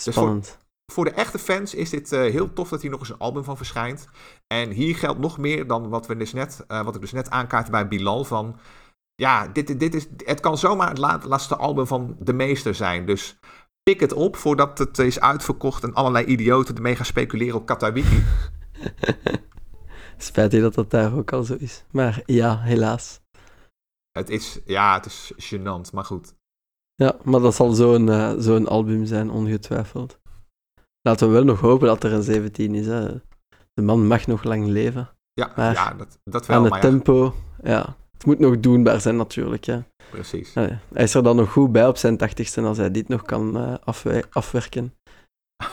voor- spannend. Voor de echte fans is dit eh, heel tof dat hier nog eens een album van verschijnt. En hier geldt nog meer dan wat, we dus net, eh, wat ik dus net aankaartte bij Bilal van... Ja, dit, dit is, het kan zomaar het la- laatste album van de meester zijn. Dus pik het op voordat het is uitverkocht en allerlei idioten ermee gaan speculeren op Katawiki. Spijtig dat dat daar ook al zo is. Maar ja, helaas. Het is, ja, het is gênant, maar goed. Ja, maar dat zal zo'n eh, zo'n album zijn, ongetwijfeld. Laten we wel nog hopen dat er een 17 is. Hè. De man mag nog lang leven. Ja, Maar ja dat, dat wel, Aan het maar ja, tempo, ja. Het moet nog doenbaar zijn, natuurlijk. Ja. precies. Ja, Hij is er dan nog goed bij op zijn tachtigste als hij dit nog kan eh, afwe- afwerken.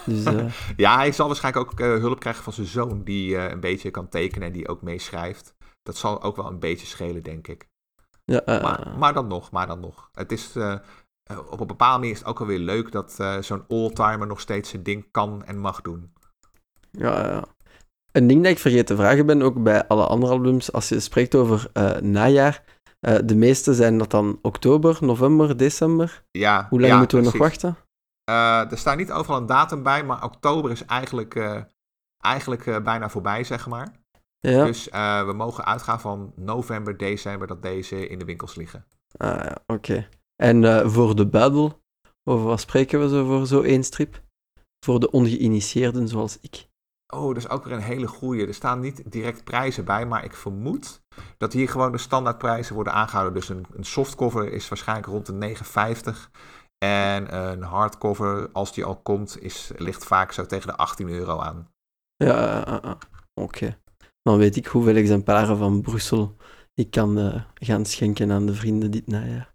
Dus eh, Ja, hij zal waarschijnlijk ook eh, hulp krijgen van zijn zoon, die een beetje kan tekenen en die ook meeschrijft. Dat zal ook wel een beetje schelen, denk ik. ja, Maar, maar dan nog, maar dan nog. Het is, eh, op een bepaalde manier is het ook alweer leuk dat eh, zo'n oldtimer nog steeds zijn ding kan en mag doen. ja, ja. Een ding dat ik vergeten te vragen ben, ook bij alle andere albums, als je spreekt over eh, najaar, de meeste zijn dat dan oktober, november, december. Ja, Hoe lang ja, moeten we nog wachten? Er staat niet overal een datum bij, maar oktober is eigenlijk, eigenlijk bijna voorbij, zeg maar. Ja, Dus we mogen uitgaan van november, december dat deze in de winkels liggen. ah, ja oké. En eh, voor de buidel, over wat spreken we zo voor zo één strip? Voor de ongeïnitieerden zoals ik. Oh, dat is ook weer een hele goeie. Er staan niet direct prijzen bij, maar ik vermoed dat hier gewoon de standaardprijzen worden aangehouden. Dus een, een softcover is waarschijnlijk rond de 9,50. En een hardcover, als die al komt, is, ligt vaak zo tegen de 18 euro aan. Ja, ah, oké. Dan weet ik hoeveel exemplaren van Brussel ik kan eh, gaan schenken aan de vrienden dit najaar.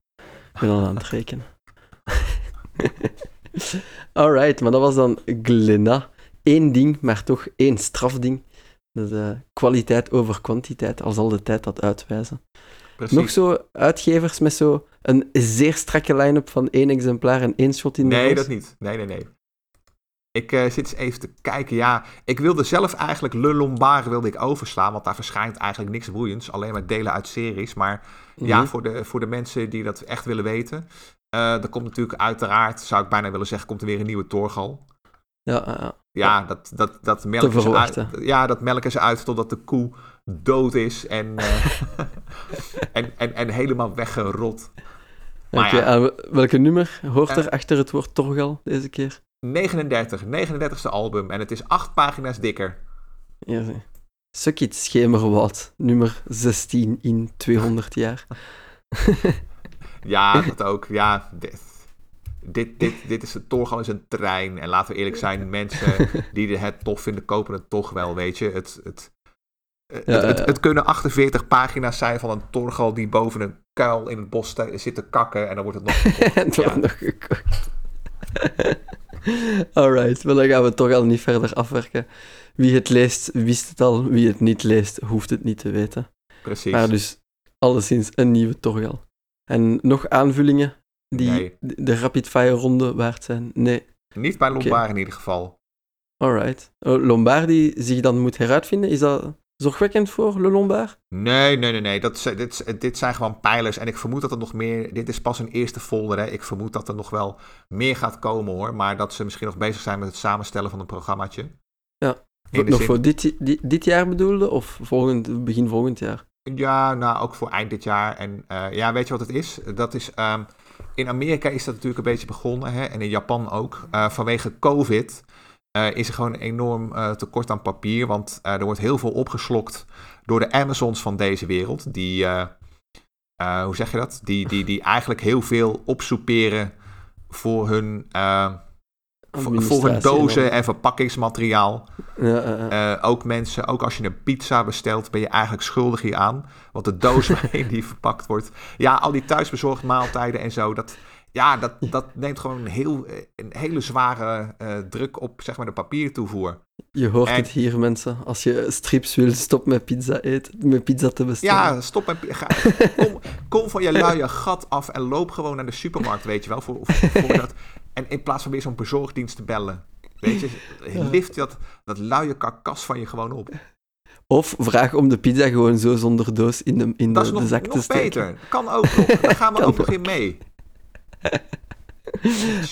Ben al aan het rekenen. Alright, maar dat was dan Glenna. Eén ding, maar toch één strafding. Eh, kwaliteit over kwantiteit, al zal de tijd dat uitwijzen. Precies. Nog zo uitgevers met zo een zeer strakke line-up van één exemplaar en één shot in de Nee, dat niet. Nee, nee, nee. Ik eh, zit eens even te kijken. Ja, ik wilde zelf eigenlijk Le Lombard wilde ik overslaan, want daar verschijnt eigenlijk niks boeiends. Alleen maar delen uit series. Maar ja, Mhm. voor de, voor de mensen die dat echt willen weten. eh er komt natuurlijk uiteraard, zou ik bijna willen zeggen, komt er weer een nieuwe Torgal. Ja. Ja, dat, dat, dat melken ze uit. Ja, dat melken ze uit totdat de koe dood is en, eh, en, en, en helemaal weggerot. Maar Oké, ja. aan welke nummer hoort er Eh. achter het woord Torgal deze keer? 39, 39ste album en het is acht pagina's dikker. Ja, zie. Suck it, Schemerwoud, nummer 16 in 200 jaar. Ja, dat ook. Ja, dit, dit, dit, dit is, Torgal is een trein. En laten we eerlijk zijn, mensen die het tof vinden, kopen het toch wel, weet je. Het, het, het, Ja, het, ja. het kunnen 48 pagina's zijn van een Torgal die boven een kuil in het bos zit te kakken. En dan wordt het nog... wordt Ja. nog gekocht. Alright, maar dan gaan we toch al niet verder afwerken. Wie het leest, wist het al. Wie het niet leest, hoeft het niet te weten. Precies. Maar dus alleszins een nieuwe Torgal. En nog aanvullingen die Nee. de de rapid-fire ronde waard zijn? Nee. Niet bij Lombard in ieder geval. Alright. Oh, Lombard die zich dan moet heruitvinden, is dat zorgwekkend voor Le Lombard? Nee, nee, nee, nee. Dat, is- dit, dit zijn gewoon pijlers. En ik vermoed dat er nog meer... Dit is pas een eerste folder, hè. Ik vermoed dat er nog wel meer gaat komen, hoor. Maar dat ze misschien nog bezig zijn met het samenstellen van een programmaatje. Nog voor dit, dit, dit jaar bedoelde? Of volgend, begin volgend jaar? Ja, nou, ook voor eind dit jaar. En eh, ja, weet je wat het is? Dat is... ehm, in Amerika is dat natuurlijk een beetje begonnen, hè. En in Japan ook. Eh, vanwege COVID... eh, is er gewoon een enorm tekort aan papier. Want er wordt heel veel opgeslokt door de Amazons van deze wereld. Die, hoe zeg je dat? Die, die, die eigenlijk heel veel opsoeperen voor hun, en dozen en verpakkingsmateriaal. Ja. Eh, ook mensen, ook als je een pizza bestelt, ben je eigenlijk schuldig hieraan. Want de doos waarin die verpakt wordt. Ja, al die thuisbezorgd maaltijden en zo. Dat, ja, dat, dat neemt gewoon een, heel, een hele zware eh, druk op zeg maar, de papiertoevoer. Je hoort en- het hier, mensen. Als je strips wil, stop met pizza eten, met pizza te bestellen. Ja, stop ga, kom, kom van je luie gat af en loop gewoon naar de supermarkt, weet je wel. Voor, voor dat, en in plaats van weer zo'n bezorgdienst te bellen. Weet je, lift dat, dat luie karkas van je gewoon op. Of vraag om de pizza gewoon zo zonder doos in de, in Dat de, is de nog, zak te nog steken. beter. Kan ook nog. Daar gaan we ook nog in mee.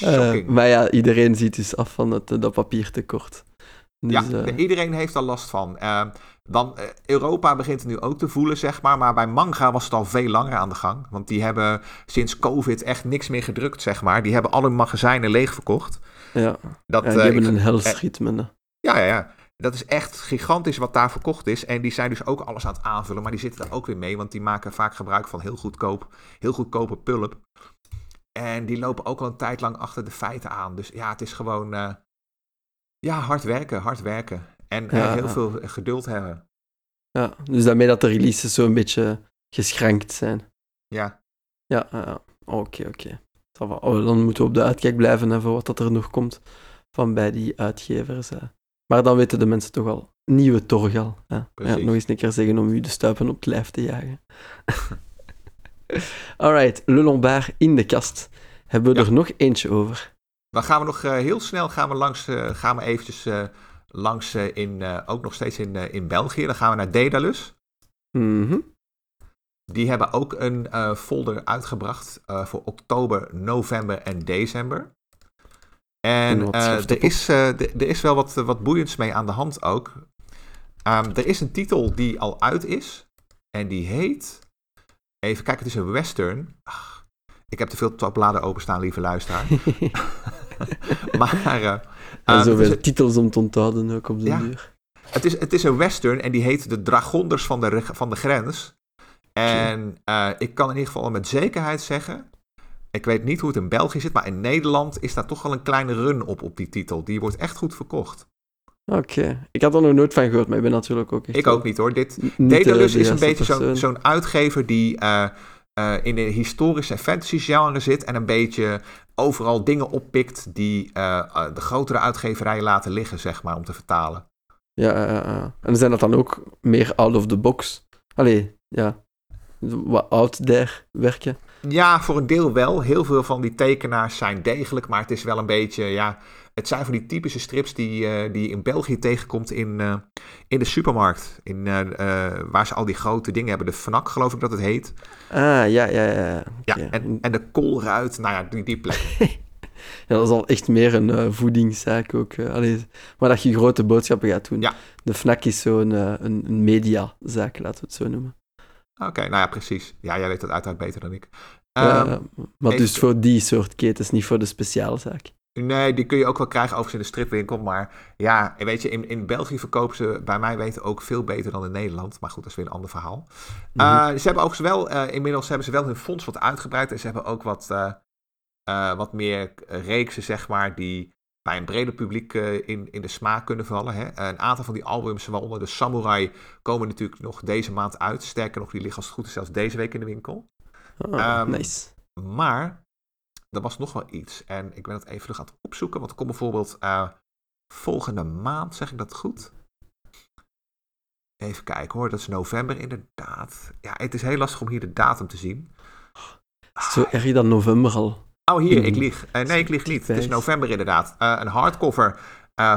Eh, maar ja, iedereen ziet dus af van het, dat papiertekort. Dus, ja, eh, de- iedereen heeft daar last van. Eh, dan, eh, Europa begint het nu ook te voelen, zeg maar. Maar bij manga was het al veel langer aan de gang. Want die hebben sinds COVID echt niks meer gedrukt, zeg maar. Die hebben alle magazijnen leegverkocht. ja, Dat, ja, die eh, hebben ik- een eh, hels ritme. hè. Ja, ja, ja. Dat is echt gigantisch wat daar verkocht is. En die zijn dus ook alles aan het aanvullen. Maar die zitten er ook weer mee. Want die maken vaak gebruik van heel goedkoop, heel goedkope pulp. En die lopen ook al een tijd lang achter de feiten aan. Dus ja, het is gewoon. Eh, ja, hard werken, hard werken. En eh, Ja, heel ja. veel geduld hebben. Ja, dus daarmee dat de releases zo een beetje geschrankt zijn. Ja, Ja, oké, oké. Oh, dan moeten we op de uitkijk blijven hè, voor wat dat er nog komt van bij die uitgevers. Hè. Maar dan weten de mensen toch al. Nieuwe Torgal. Hè. Ja, nog eens een keer zeggen om u de stuipen op het lijf te jagen. Alright, Le Lombard in de kast. Hebben we Ja. er nog eentje over? Dan gaan we nog eh, heel snel gaan we langs, eh, gaan we eventjes eh, langs in, in, ook nog steeds in, in België. Dan gaan we naar Daedalus. Mhm. Die hebben ook een folder uitgebracht voor oktober, november en december. En er, is, er is wel wat, wat boeiends mee aan de hand ook. Ehm, er is een titel die al uit is. En die heet. Even kijken, het is een western. Ach, ik heb te veel tabbladen openstaan, lieve luisteraar. maar eh, En het, zoveel is, titels om te onthouden ook op de Ja. duur. het, is, het is een western en die heet De Dragonders van de, van de Grens. En eh, ik kan in ieder geval met zekerheid zeggen. Ik weet niet hoe het in België zit, maar in Nederland is daar toch wel een kleine run op op die titel. Die wordt echt goed verkocht. Oké, ik had er nog nooit van gehoord, maar ik ben natuurlijk ook echt Ik ook niet hoor. Dit, is een beetje zo'n uitgever die eh, eh, in de historische en fantasy genre zit en een beetje overal dingen oppikt die eh, eh, de grotere uitgeverijen laten liggen, zeg maar, om te vertalen. Ja, ja, ja. En zijn dat dan ook meer out of the box? Allee, ja. Wat out there werken. Ja, voor een deel wel. Heel veel van die tekenaars zijn degelijk, maar het is wel een beetje, ja, het zijn van die typische strips die, eh, die je in België tegenkomt in, eh, in de supermarkt. In, eh, waar ze al die grote dingen hebben. De FNAC, geloof ik dat het heet. Ah, ja, ja, ja. Ja, en, en de koolruit, nou ja, die, die plek. Ja, dat is al echt meer een voedingszaak ook. Allee, maar dat je grote boodschappen gaat doen. Ja. De FNAC is zo'n een, een mediazaak, laten we het zo noemen. Oké, nou ja, precies. Ja, jij weet dat uiteraard beter dan ik. Ehm, maar even- dus voor die soort ketens, niet voor de speciaalzaak. Nee, die kun je ook wel krijgen overigens in de stripwinkel. Maar ja, weet je, in, in België verkopen ze bij mij weten ook veel beter dan in Nederland. Maar goed, dat is weer een ander verhaal. Eh, ze hebben overigens wel, eh, inmiddels hebben ze wel hun fonds wat uitgebreid. En ze hebben ook wat, eh, wat meer reeksen, zeg maar, die bij een breder publiek in, in de smaak kunnen vallen. Hè. Een aantal van die albums, waaronder de Samurai, komen natuurlijk nog deze maand uit. Sterker nog, die liggen als het goed is zelfs deze week in de winkel. Ehm, nice. Maar er was nog wel iets. En ik ben het even terug aan het opzoeken. Want er komt bijvoorbeeld eh, volgende maand, zeg ik dat goed? Even kijken hoor, dat is november inderdaad. Ja, het is heel lastig om hier de datum te zien. Zo erg dan november al? Oh, hier, ik lieg. Eh, nee, ik lieg niet. Het is november inderdaad. Eh, een hardcover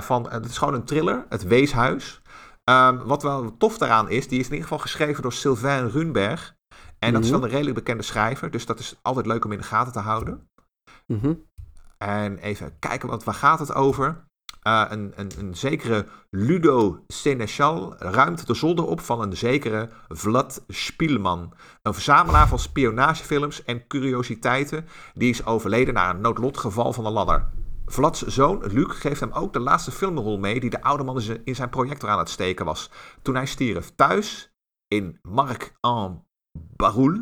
van, het is gewoon een thriller, Het Weeshuis. Ehm, wat wel tof daaraan is, die is in ieder geval geschreven door Sylvain Runberg. En dat is Mhm. wel een redelijk bekende schrijver, dus dat is altijd leuk om in de gaten te houden. Mhm. En even kijken, want waar gaat het over? Eh, een, een, een zekere Ludo Seneschal ruimt de zolder op van een zekere Vlad Spielman. Een verzamelaar van spionagefilms en curiositeiten die is overleden na een noodlotgeval van de ladder. Vlad's zoon Luc geeft hem ook de laatste filmrol mee die de oude man in zijn- projector aan het steken was. Toen hij stierf thuis in Marc en Baroul.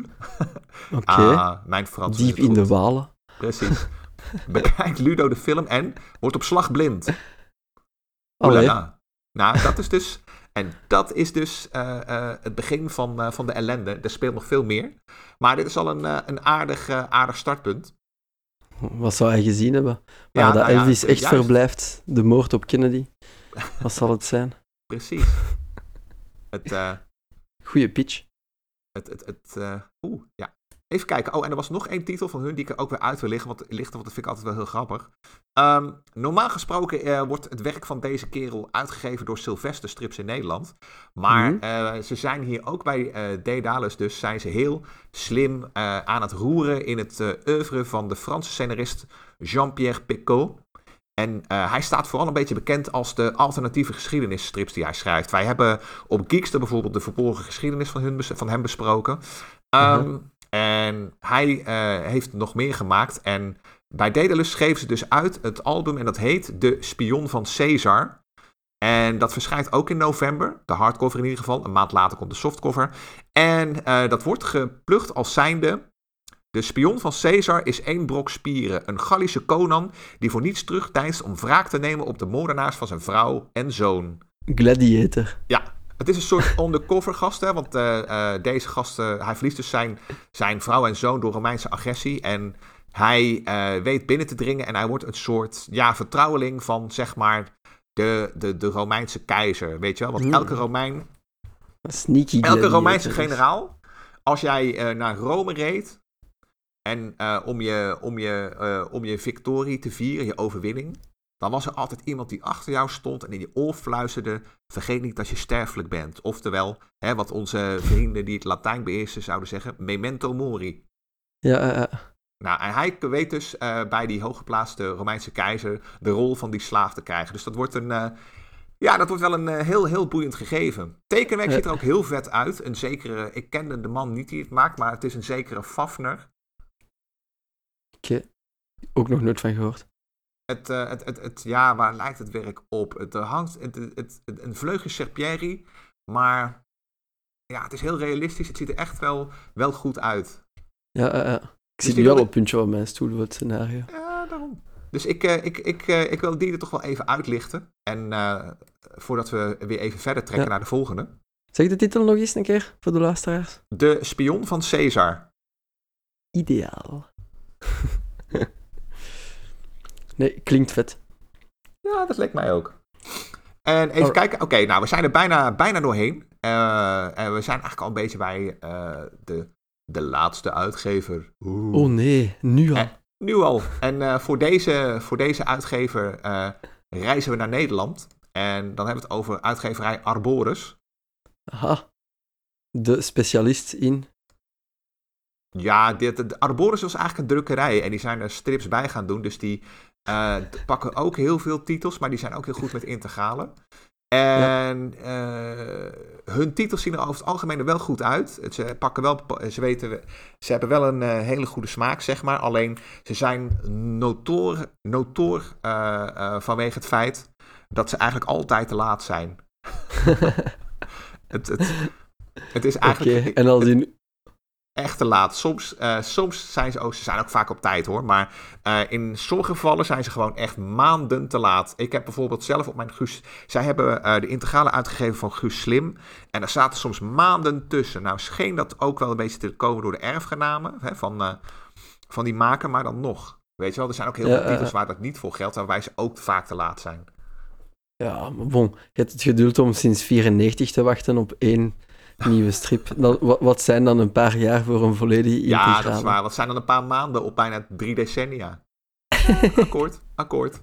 Oké. Ah, mijn Frans is Diep in de walen. Precies. Bekijkt Ludo de film en wordt op slag blind. Allee. Oelala. Nou, dat is dus. En dat is dus eh, eh, het begin van, eh, van de ellende. Er speelt nog veel meer. Maar dit is al een, een aardig, aardig startpunt. Wat zou hij gezien hebben? Ja, dat nou ja, Elvis echt juist. verblijft. De moord op Kennedy. Wat zal het zijn? Precies. Het, Goeie pitch. het, het, het eh, oeh, ja. Even kijken. Oh, en er was nog één titel van hun die ik er ook weer uit wil liggen, want, lichten, want dat vind ik altijd wel heel grappig. Ehm, normaal gesproken eh, wordt het werk van deze kerel uitgegeven door Sylvester Strips in Nederland. Maar Mhm. eh, ze zijn hier ook bij eh Daedalus, dus zijn ze heel slim aan het roeren in het oeuvre van de Franse scenarist Jean-Pierre Picot. En hij staat vooral een beetje bekend als de alternatieve geschiedenisstrips die hij schrijft. Wij hebben op Geekster bijvoorbeeld de verborgen geschiedenis van, hun, van hem besproken. Ehm, En hij eh, heeft nog meer gemaakt. En bij Daedalus schreef ze dus uit het album en dat heet De Spion van Caesar. En dat verschijnt ook in november. De hardcover in ieder geval. Een maand later komt de softcover. En uh, dat wordt geplukt als zijnde. De spion van Caesar is één brok spieren. Een Gallische Conan die voor niets terugtijst om wraak te nemen op de moordenaars van zijn vrouw en zoon. Gladiator. Ja, het is een soort undercover gast, hè, want uh, uh, deze gast, hij verliest dus zijn, zijn vrouw en zoon door Romeinse agressie. En hij uh, weet binnen te dringen en hij wordt een soort ja, vertrouweling van, zeg maar, de, de, de Romeinse keizer, weet je wel? Want elke Romein... Sneaky Elke Romeinse generaal, als jij naar Rome reed en om, je, om, je, om je victorie te vieren, je overwinning dan was er altijd iemand die achter jou stond en in je oor fluisterde: vergeet niet dat je sterfelijk bent. Oftewel, hè, wat onze vrienden die het Latijn beheersen zouden zeggen: memento mori. Ja, uh, Nou, en hij weet dus uh, bij die hooggeplaatste Romeinse keizer de rol van die slaaf te krijgen. Dus dat wordt een. Uh, ja, dat wordt wel een heel, heel boeiend gegeven. Tekenwerk ziet er ook heel vet uit. Een zekere, ik kende de man niet die het maakt, maar het is een zekere Fafner. Oké, ook nog nooit van gehoord. Het, uh, het, het, het, ja, waar lijkt het werk op? Het hangt, het, het, het, een vleugje Serpieri, maar ja, het is heel realistisch. Het ziet er echt wel, wel goed uit. Ja, ik dus zit nu wel op het puntje op mijn stoel het scenario. Ja, daarom. Dus ik, ik, ik, ik wil die er toch wel even uitlichten. En voordat we weer even verder trekken ja. naar de volgende. Zeg de titel nog eens een keer voor de luisteraars. De spion van Caesar. Ideaal. Nee, klinkt vet. Ja, dat leek mij ook. En even oh. kijken. Oké, nou, we zijn er bijna, bijna doorheen. Uh, en we zijn eigenlijk al een beetje bij uh, de, de laatste uitgever. Oeh. Oh nee, nu al. En, nu al. En uh, voor, deze, voor deze uitgever reizen we naar Nederland. En dan hebben we het over uitgeverij Arborus. Aha. De specialist in ja, dit, de Arborus was eigenlijk een drukkerij en die zijn er strips bij gaan doen. Dus die uh, pakken ook heel veel titels, maar die zijn ook heel goed met integralen. En ja. uh, hun titels zien er over het algemeen er wel goed uit. Ze pakken wel, ze weten, ze hebben wel een uh, hele goede smaak, zeg maar. Alleen ze zijn notoor vanwege het feit dat ze eigenlijk altijd te laat zijn. het, het, het is eigenlijk. Okay. En als in echt te laat. Soms, uh, soms zijn ze ook, ze zijn ook vaak op tijd hoor, maar uh, in sommige gevallen zijn ze gewoon echt maanden te laat. Ik heb bijvoorbeeld zelf op mijn Guus, zij hebben uh, de integrale uitgegeven van Guus Slim en daar zaten soms maanden tussen. Nou scheen dat ook wel een beetje te komen door de erfgenamen hè, van, van die maker, maar dan nog. Weet je wel, er zijn ook heel ja, veel titels waar dat niet voor geldt, waarbij ze ook vaak te laat zijn. Ja, maar bon, je hebt het geduld om sinds 94 te wachten op één nieuwe strip. Dan, wat, wat, zijn dan een paar jaar voor een volledige integrale? Ja, dat is waar. Wat zijn dan een paar maanden op bijna drie decennia? akkoord, akkoord.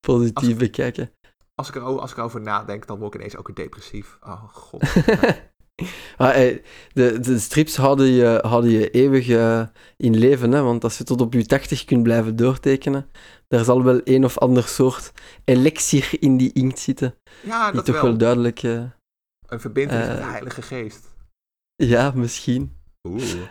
Positief als, bekijken. Als ik, er, als ik erover nadenk, dan word ik ineens ook depressief. Oh, god. hey, de, de strips houden je, houden je eeuwig uh, in leven, hè? want als je tot op je tachtig kunt blijven doortekenen, daar zal wel een of ander soort elixir in die inkt zitten. Ja, die dat toch wel, wel duidelijk... Uh, een verbindenis uh, met de Heilige Geest. Ja, misschien.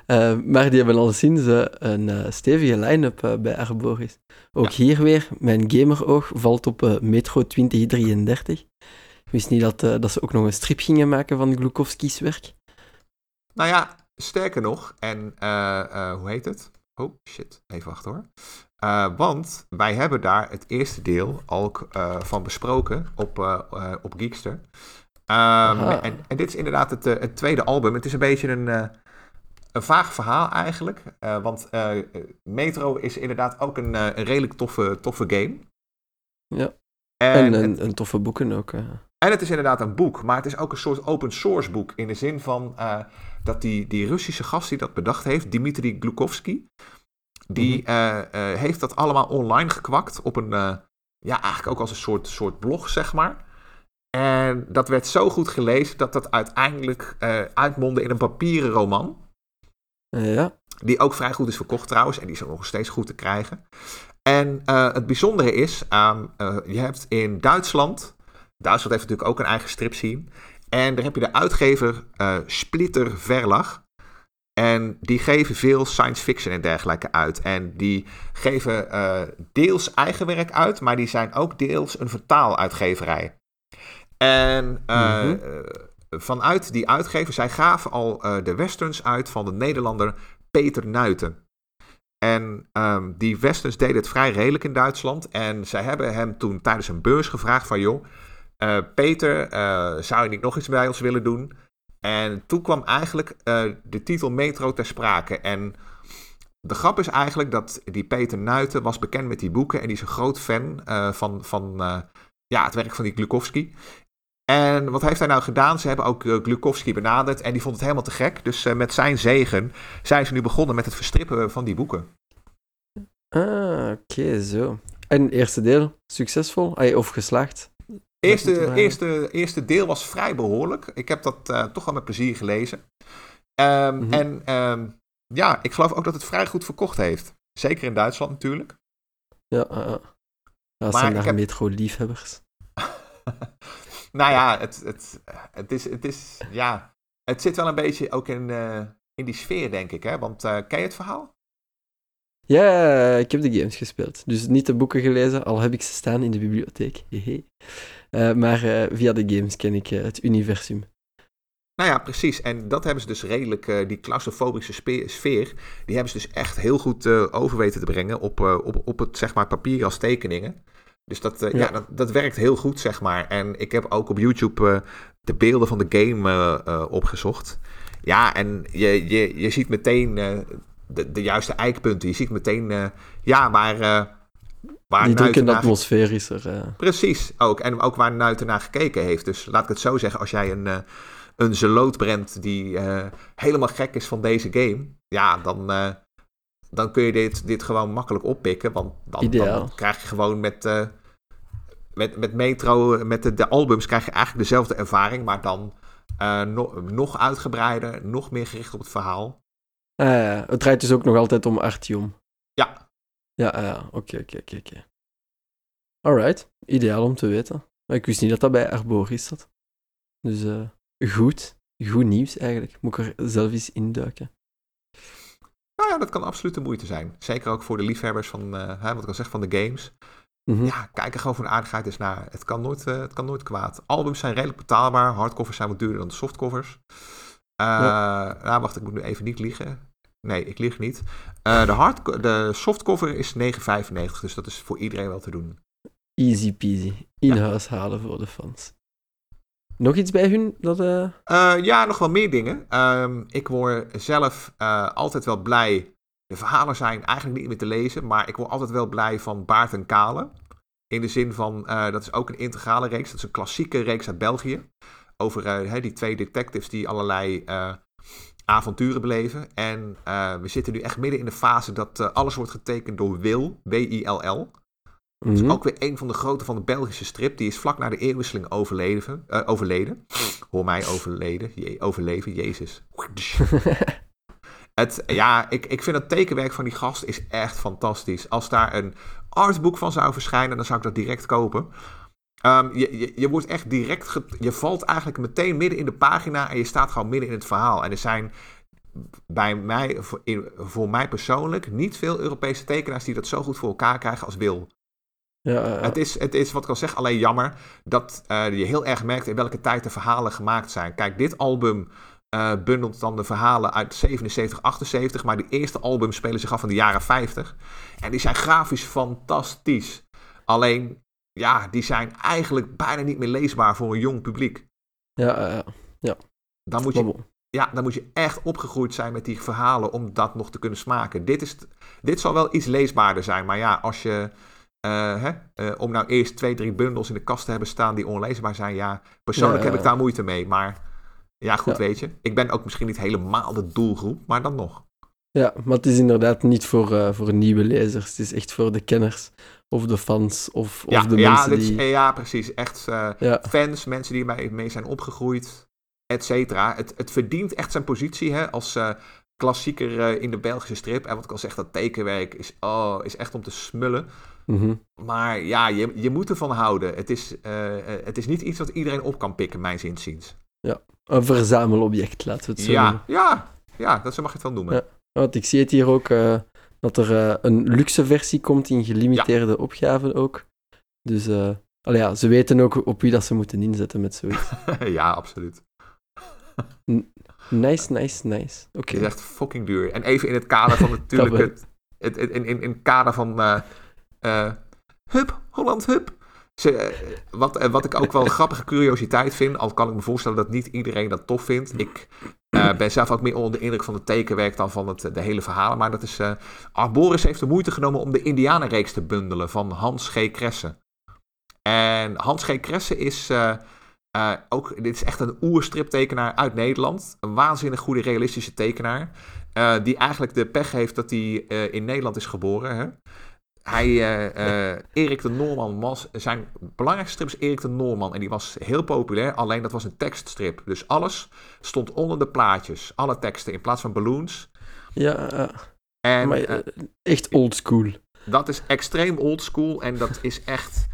Uh, maar die hebben al sinds uh, een uh, stevige line-up bij Arboris. Ook ja. hier weer, mijn gameroog valt op Metro 2033. Ik wist niet dat, dat ze ook nog een strip gingen maken van Glukowski's werk. Nou ja, sterker nog, en hoe heet het? Oh shit, even wachten hoor. want wij hebben daar het eerste deel al van besproken op, op Geekster. Um, en, en, dit is inderdaad het, het, tweede album. Het is een beetje een, uh, een vaag verhaal eigenlijk. Uh, want uh, Metro is inderdaad ook een, een redelijk toffe, toffe game. Ja. En, en een, een, toffe boeken ook. En het is inderdaad een boek, maar het is ook een soort open source boek. In de zin van dat die, die Russische gast die dat bedacht heeft, Dmitri Glukovsky, die mm -hmm. heeft dat allemaal online gekwakt op een, ja, eigenlijk ook als een soort, soort blog, zeg maar. En dat werd zo goed gelezen dat dat uiteindelijk uh, uitmondde in een papieren roman. Ja. Die ook vrij goed is verkocht trouwens. En die is ook nog steeds goed te krijgen. En uh, het bijzondere is, um, uh, je hebt in Duitsland... Duitsland heeft natuurlijk ook een eigen stripscene. En daar heb je de uitgever Splitter Verlag. En die geven veel science fiction en dergelijke uit. En die geven deels eigen werk uit, maar die zijn ook deels een vertaaluitgeverij. En uh, mm -hmm. vanuit die uitgever, zij gaven al de westerns uit van de Nederlander Peter Nuiten. En um, die westerns deden het vrij redelijk in Duitsland. En zij hebben hem toen tijdens een beurs gevraagd van... joh, uh, Peter, uh, zou je niet nog iets bij ons willen doen? En toen kwam eigenlijk uh, de titel Metro ter sprake. En de grap is eigenlijk dat die Peter Nuiten was bekend met die boeken. En die is een groot fan van, van ja, het werk van die Glukowski. En wat heeft hij nou gedaan? Ze hebben ook uh, Glukowski benaderd en die vond het helemaal te gek. Dus uh, met zijn zegen zijn ze nu begonnen met het verstrippen van die boeken. Ah, oké, okay, zo. En eerste deel, succesvol? Of geslaagd? Eerste, eerste, eerste deel was vrij behoorlijk. Ik heb dat uh, toch wel met plezier gelezen. Um, mm -hmm. En um, ja, ik geloof ook dat het vrij goed verkocht heeft. Zeker in Duitsland natuurlijk. Ja, uh, ja zijn daar heb... metro-liefhebbers. Nou ja, het, het, het, is, het is, ja, het zit wel een beetje ook in, uh, in die sfeer, denk ik, hè? Want uh, ken je het verhaal? Ja, ik heb de games gespeeld. Dus niet de boeken gelezen, al heb ik ze staan in de bibliotheek. Uh, maar via de games ken ik het universum. Nou ja, precies. En dat hebben ze dus redelijk, die claustrofobische sfeer, die hebben ze dus echt heel goed over weten te brengen op, op, op het, zeg maar, papier als tekeningen. Dus dat, uh, ja. ja, dat, dat, werkt heel goed, zeg maar. En ik heb ook op YouTube uh, de beelden van de game uh, opgezocht. Ja, en je, je, je ziet meteen de, de juiste eikpunten. Je ziet meteen, ja, waar... waar Die druk in de atmosfeer is er. Precies, ook. En ook waar Nuiten naar gekeken heeft. Dus laat ik het zo zeggen, als jij een, een zeloot brengt die helemaal gek is van deze game... Ja, dan dan kun je dit, dit gewoon makkelijk oppikken. Want dan, dan krijg je gewoon met, uh, met, met Metro, met de, de, albums, krijg je eigenlijk dezelfde ervaring. Maar dan uh, no, nog uitgebreider, nog meer gericht op het verhaal. Uh, het draait dus ook nog altijd om Artyom. Ja. Ja, oké, oké, oké, oké. Alright, ideaal om te weten. Maar ik wist niet dat dat bij Arboris zat. Dus goed, goed nieuws eigenlijk. Moet ik er zelf eens induiken. Nou ja, dat kan absoluut de moeite zijn. Zeker ook voor de liefhebbers van, uh, wat ik al zeg, van de games. Mm -hmm. Ja, kijk er gewoon voor de aardigheid eens naar. Het kan, nooit, uh, het kan nooit kwaad. Albums zijn redelijk betaalbaar. Hardcovers zijn wat duurder dan de softcovers. Uh, ja. Nou, wacht, ik moet nu even niet liegen. Nee, ik lieg niet. De, hard, de softcover is 9,95, dus dat is voor iedereen wel te doen. Easy peasy. In ja. huis halen voor de fans. Nog iets bij hun? Dat, uh... Uh, ja, nog wel meer dingen. Um, ik word zelf uh, altijd wel blij. De verhalen zijn eigenlijk niet meer te lezen, maar ik word altijd wel blij van Baart en Kale. In de zin van, dat is ook een integrale reeks. Dat is een klassieke reeks uit België. Over die twee detectives die allerlei avonturen beleven. En we zitten nu echt midden in de fase dat alles wordt getekend door Wil, W-I-L-L. Dat is mhm. ook weer een van de grote van de Belgische strip. Die is vlak na de eeuwwisseling overleden. Uh, overleden. Hoor mij overleden. Je, overleven, Jezus. het, ja, ik, ik vind het tekenwerk van die gast is echt fantastisch. Als daar een artboek van zou verschijnen, dan zou ik dat direct kopen. Um, je, je, je, wordt echt direct. Je valt eigenlijk meteen midden in de pagina en je staat gewoon midden in het verhaal. En er zijn bij mij, voor, in, voor mij persoonlijk, niet veel Europese tekenaars die dat zo goed voor elkaar krijgen als Wil. Ja, het, is, het is, wat ik al zeg, alleen jammer dat uh, je heel erg merkt in welke tijd de verhalen gemaakt zijn. Kijk, dit album uh, bundelt dan de verhalen uit 77, 78, maar die eerste albums spelen zich af in de jaren 50. En die zijn grafisch fantastisch. Alleen, ja, die zijn eigenlijk bijna niet meer leesbaar voor een jong publiek. Ja, ja. Dan moet je, ja, dan moet je echt opgegroeid zijn met die verhalen om dat nog te kunnen smaken. Dit, is, dit zal wel iets leesbaarder zijn, maar ja, als je hè, uh, om nou eerst twee, drie bundels in de kast te hebben staan die onleesbaar zijn. Ja, persoonlijk heb ik daar moeite mee. Maar ja, goed weet je. Ik ben ook misschien niet helemaal de doelgroep, maar dan nog. Ja, maar het is inderdaad niet voor, uh, voor nieuwe lezers. Het is echt voor de kenners of de fans of, ja, of de ja, mensen die... Is, ja, precies. Echt fans, mensen die mee, mee zijn opgegroeid, et cetera. Het, het verdient echt zijn positie hè, als klassieker in de Belgische strip. En wat ik al zeg, dat tekenwerk is, oh, is echt om te smullen. Mm -hmm. Maar ja, je, je moet ervan houden. Het is, uh, het is niet iets wat iedereen op kan pikken, mijn zinziens. Ja, een verzamelobject, laten we het zo ja, Ja, Ja, dat zo mag je het wel noemen. Ja. Want ik zie het hier ook, eh, dat er eh, een luxe versie komt in gelimiteerde opgaven ook. Dus allee, ja, ze weten ook op wie dat ze moeten inzetten met zoiets. ja, absoluut. Nice, nice, nice. Oké. Het is echt fucking duur. En even in het kader van natuurlijk het, het, in, in, in het kader van uh, hup, Holland, hup. Ze, wat, wat ik ook wel een grappige curiositeit vind, al kan ik me voorstellen dat niet iedereen dat tof vindt. Ik uh, ben zelf ook meer onder de indruk van het tekenwerk dan van het, de hele verhalen. Maar dat is, uh, Arboris heeft de moeite genomen om de Indianenreeks te bundelen van Hans G. Kresse. En Hans G. Kresse is ook, dit is echt een oerstriptekenaar uit Nederland. Een waanzinnig goede realistische tekenaar. die eigenlijk de pech heeft dat hij in Nederland is geboren. Hè? Hij, uh, Erik de Noorman, was, zijn belangrijkste strip is Erik de Noorman. En die was heel populair, alleen dat was een tekststrip. Dus alles stond onder de plaatjes. Alle teksten, in plaats van balloons. Ja, en, maar, uh, echt oldschool. Dat is extreem oldschool en dat is echt...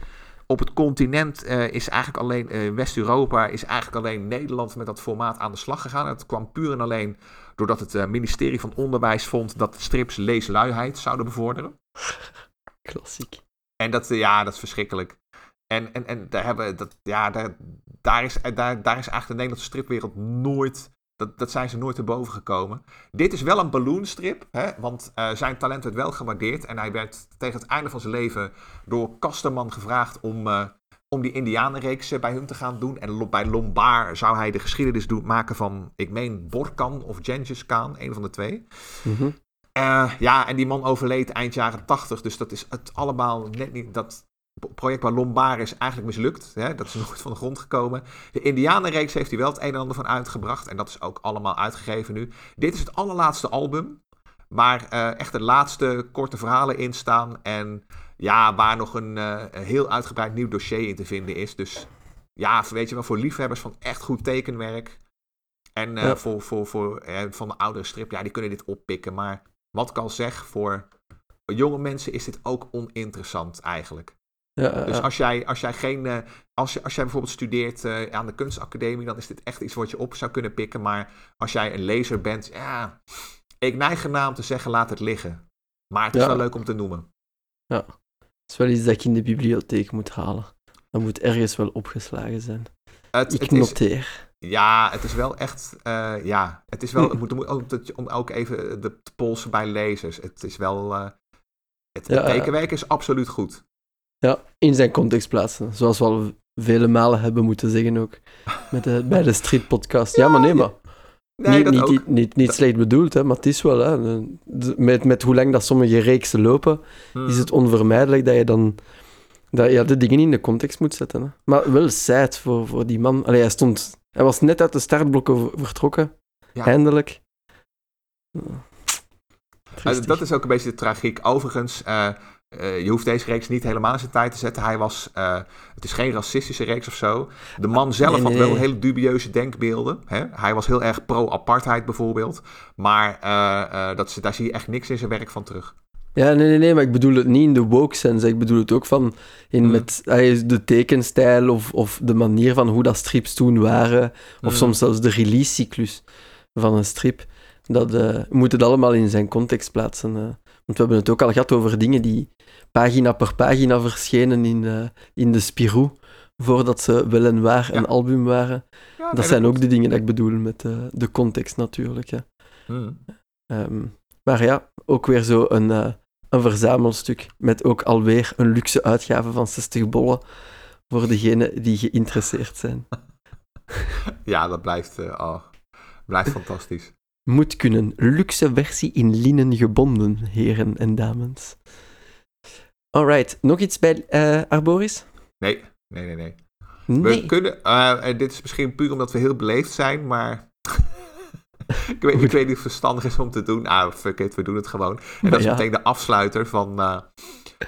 Op het continent is eigenlijk alleen, West-Europa, is eigenlijk alleen Nederland met dat formaat aan de slag gegaan. Het kwam puur en alleen doordat het ministerie van Onderwijs vond dat strips leesluiheid zouden bevorderen. Klassiek. En dat, ja, dat is verschrikkelijk. En, en, en daar, hebben, dat, ja, daar, daar, is, daar, daar is eigenlijk de Nederlandse stripwereld nooit. Dat, dat zijn ze nooit te boven gekomen. Dit is wel een balloonstrip, hè, want uh, zijn talent werd wel gewaardeerd. En hij werd tegen het einde van zijn leven door Kasterman gevraagd om, uh, om die Indianenreeks bij hem te gaan doen. En bij Lombard zou hij de geschiedenis doen, maken van, ik meen, Borkan of Genghis Khan, een van de twee. Mm -hmm. Uh, ja, en die man overleed eind jaren 80. Dus dat is het allemaal net niet. Dat project waar Lombard is eigenlijk mislukt. Hè? Dat is nooit van de grond gekomen. De Indianenreeks heeft hij wel het een en ander van uitgebracht. En dat is ook allemaal uitgegeven nu. Dit is het allerlaatste album. Waar uh, echt de laatste korte verhalen in staan. En ja, waar nog een uh, heel uitgebreid nieuw dossier in te vinden is. Dus ja, weet je wel, voor liefhebbers van echt goed tekenwerk. En ja. voor, voor, voor van de oudere strip, ja, die kunnen dit oppikken. Maar wat ik al zeg, voor jonge mensen is dit ook oninteressant eigenlijk. Ja, dus als jij, als jij geen. Uh, als, je, als jij bijvoorbeeld studeert uh, aan de kunstacademie, dan is dit echt iets wat je op zou kunnen pikken. Maar als jij een lezer bent, ja. Ik neig ernaar om te zeggen, laat het liggen. Maar het is ja. wel leuk om te noemen. Ja. Het is wel iets dat ik in de bibliotheek moet halen. Dat moet ergens wel opgeslagen zijn. Het, ik het noteer. Is, ja, het is wel echt. Uh, ja, het is wel. Het moet, ook, om ook even de polsen bij lezers. Het is wel. Uh, het ja, tekenwerk is absoluut goed. Ja, in zijn context plaatsen. Zoals we al vele malen hebben moeten zeggen ook. Met de, bij de Street Podcast. Ja, maar nee, maar. Nee, niet, niet, niet, niet, slecht bedoeld, hè, maar het is wel. Hè, met, met hoe lang dat sommige reeksen lopen, hmm. is het onvermijdelijk dat je dan dat je de dingen in de context moet zetten. Hè. Maar wel sad voor, voor die man. Allee, hij stond hij was net uit de startblokken vertrokken. Ja. Eindelijk. Uh, dat is ook een beetje de tragiek. Overigens, uh, uh, je hoeft deze reeks niet helemaal in zijn tijd te zetten. Hij was, het is geen racistische reeks of zo. De man zelf nee, nee, had wel hele dubieuze denkbeelden. Hè? Hij was heel erg pro-apartheid bijvoorbeeld. Maar dat, daar zie je echt niks in zijn werk van terug. Ja, nee, nee, nee, maar ik bedoel het niet in de woke sense. Ik bedoel het ook van in mm. met de tekenstijl of, of de manier van hoe dat strips toen waren. Of mm. soms zelfs de release-cyclus van een strip. Dat uh, moet het allemaal in zijn context plaatsen. Uh. Want we hebben het ook al gehad over dingen die pagina per pagina verschenen in, uh, in de Spirou. Voordat ze wel en waar ja. een album waren. Ja, dat nee, zijn dat ook de dingen dat ik bedoel met de context natuurlijk. Ja. Mm. Um, maar ja, ook weer zo een een verzamelstuk met ook alweer een luxe uitgave van 60 bollen voor degenen die geïnteresseerd zijn. Ja, dat blijft, uh, oh, blijft fantastisch. Moet kunnen. Luxe versie in linnen gebonden, heren en dames. Alright, nog iets bij uh, Arboris? Nee, nee, nee, nee. nee. We kunnen, uh, dit is misschien puur omdat we heel beleefd zijn, maar ik, weet, ik weet niet of het verstandig is om te doen. Ah, fuck it, we doen het gewoon. En dat is meteen de afsluiter van, uh,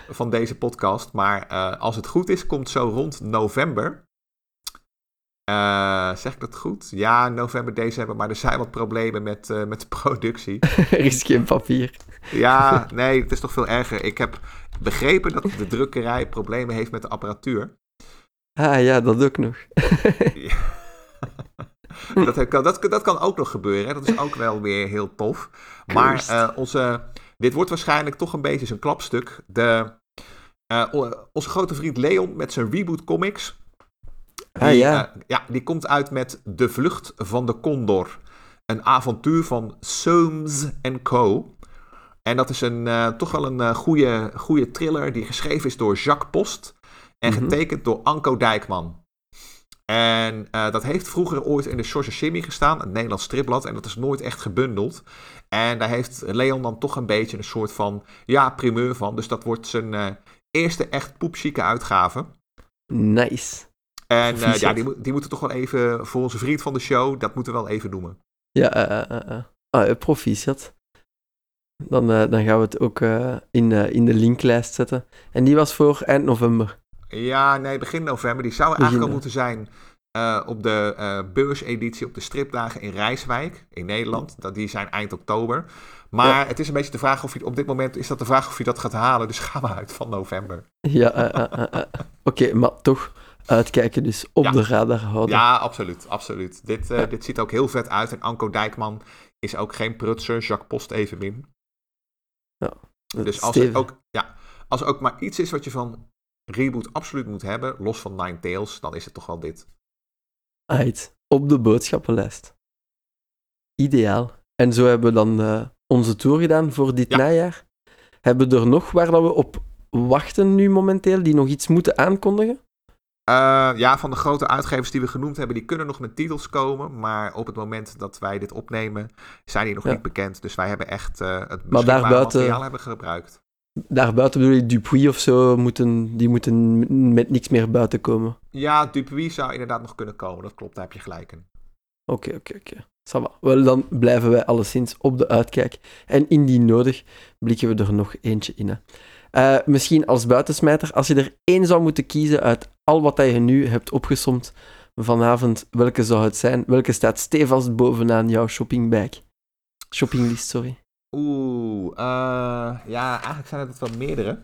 van deze podcast. Maar uh, als het goed is, komt zo rond november. Uh, zeg ik dat goed? Ja, november, december. Maar er zijn wat problemen met, met de productie. is geen papier. ja, nee, het is toch veel erger. Ik heb begrepen dat de drukkerij problemen heeft met de apparatuur. Ah ja, dat ook nog. dat, kan, dat, dat kan ook nog gebeuren. Hè? Dat is ook wel weer heel tof. Maar uh, onze, dit wordt waarschijnlijk toch een beetje zijn klapstuk. De, uh, onze grote vriend Leon met zijn Reboot Comics. Ah, die, ja. Uh, ja, die komt uit met De Vlucht van de Condor. Een avontuur van Soames Co. En dat is een, uh, toch wel een uh, goede, goede thriller die geschreven is door Jacques Post. En mm -hmm. getekend door Anko Dijkman. En uh, dat heeft vroeger ooit in de Shimmy gestaan, het Nederlands stripblad. En dat is nooit echt gebundeld. En daar heeft Leon dan toch een beetje een soort van, ja, primeur van. Dus dat wordt zijn eerste echt poepchique uitgave. Nice. En ja, die, die moeten toch wel even, voor onze vriend van de show, dat moeten we wel even noemen. Ja, uh, uh, proficiat. Dan, dan gaan we het ook in, in de linklijst zetten. En die was voor eind november. Ja, nee, begin november. Die zou eigenlijk al moeten zijn op de beurseditie op de stripdagen in Rijswijk, in Nederland. Dat, die zijn eind oktober. Maar ja. het is een beetje de vraag of je op dit moment is dat de vraag of je dat gaat halen. Dus ga maar uit van november. Ja, oké, okay, maar toch uitkijken, dus op ja. de radar houden. Ja, absoluut, absoluut. Dit, ja. dit ziet ook heel vet uit. En Anko Dijkman is ook geen prutser, Jacques Post evenmin. Ja, dus als er, ook, ja, als er ook maar iets is wat je van Reboot absoluut moet hebben, los van Nine Tails, dan is het toch wel dit. Uit, op de boodschappenlijst. Ideaal. En zo hebben we dan uh, onze tour gedaan voor dit Ja. najaar. Hebben we er nog waar dat we op wachten nu momenteel, die nog iets moeten aankondigen? Uh, ja, van de grote uitgevers die we genoemd hebben, die kunnen nog met titels komen. Maar op het moment dat wij dit opnemen, zijn die nog Ja. niet bekend. Dus wij hebben echt uh, het beschikbare materiaal hebben gebruikt. Daarbuiten bedoel je Dupuis of zo, moeten, die moeten met niks meer buiten komen. Ja, Dupuis zou inderdaad nog kunnen komen. Dat klopt, daar heb je gelijk in. Oké, oké, oké. Va. Wel, dan blijven wij alleszins op de uitkijk. En indien nodig, blikken we er nog eentje in. Hè. Eh, misschien als buitensmijter, als je er één zou moeten kiezen uit al wat je nu hebt opgesomd vanavond, welke zou het zijn? Welke staat stevast bovenaan jouw shoppingbag? Shoppinglist, sorry. Oeh, uh, ja, eigenlijk zijn het wel meerdere.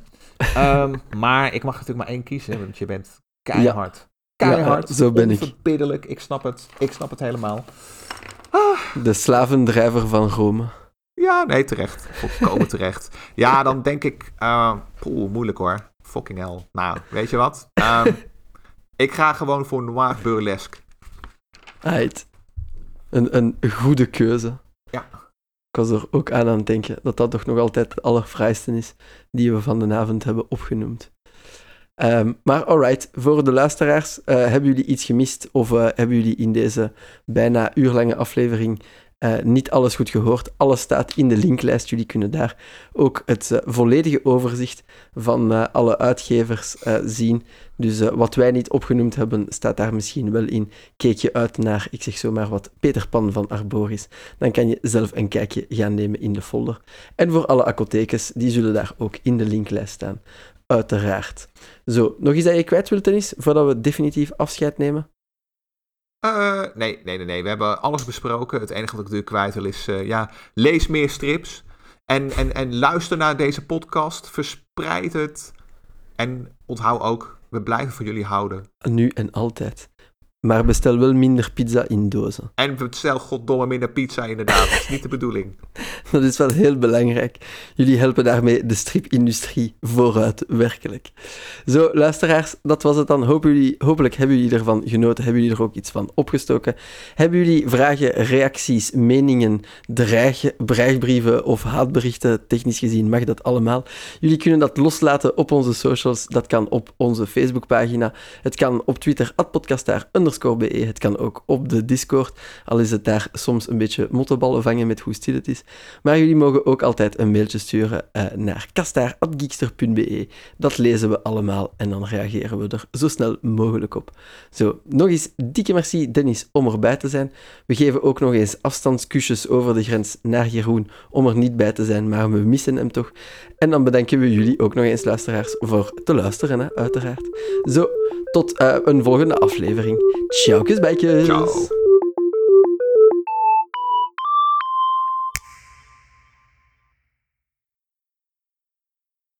um, maar ik mag natuurlijk maar één kiezen, want je bent keihard. Keihard, Ja, zo ben ik. Ik snap het, ik snap het helemaal. De slavendrijver van Rome. Ja, nee, terecht. Volkomen terecht. Ja, dan denk ik... Uh, poeh, moeilijk hoor. Fucking hell. Nou, weet je wat? Um, ik ga gewoon voor noir burlesque. Uit. Een, een goede keuze. Ja. Ik was er ook aan aan het denken dat dat toch nog altijd het allerfraaiste is die we van de avond hebben opgenoemd. Um, maar alright, voor de luisteraars, uh, hebben jullie iets gemist of uh, hebben jullie in deze bijna uurlange aflevering uh, niet alles goed gehoord? Alles staat in de linklijst. Jullie kunnen daar ook het volledige overzicht van alle uitgevers zien. Dus wat wij niet opgenoemd hebben, staat daar misschien wel in. Keek je uit naar, ik zeg zomaar wat, Peter Pan van Arboris, dan kan je zelf een kijkje gaan nemen in de folder. En voor alle apothekes, die zullen daar ook in de linklijst staan. Uiteraard. Zo, nog iets dat je kwijt wilt, Dennis, voordat we definitief afscheid nemen? Uh, nee, nee, nee, nee. We hebben alles besproken. Het enige wat ik natuurlijk kwijt wil is, uh, ja, lees meer strips. En, en, en luister naar deze podcast. Verspreid het. En onthoud ook, we blijven van jullie houden. Nu en altijd. Maar bestel wel minder pizza in dozen. En bestel goddomme minder pizza inderdaad. Dat is niet de bedoeling. Dat is wel heel belangrijk. Jullie helpen daarmee de stripindustrie vooruit, werkelijk. Zo, luisteraars, dat was het dan. Hoop jullie, hopelijk hebben jullie ervan genoten. Hebben jullie er ook iets van opgestoken? Hebben jullie vragen, reacties, meningen, dreig, dreigbrieven of haatberichten? Technisch gezien mag dat allemaal. Jullie kunnen dat loslaten op onze socials. Dat kan op onze Facebookpagina. Het kan op Twitter, @podcastaar be. Het kan ook op de Discord, al is het daar soms een beetje mottenballen vangen met hoe stil het is. Maar jullie mogen ook altijd een mailtje sturen uh, naar kastaar.geekster.be. Dat lezen we allemaal en dan reageren we er zo snel mogelijk op. Zo, nog eens dikke merci Dennis om erbij te zijn. We geven ook nog eens afstandskusjes over de grens naar Jeroen om er niet bij te zijn, maar we missen hem toch. En dan bedanken we jullie ook nog eens, luisteraars, voor te luisteren, hè, uiteraard. Zo, tot uh, een volgende aflevering. Ciao, kusbijkjes. Ciao.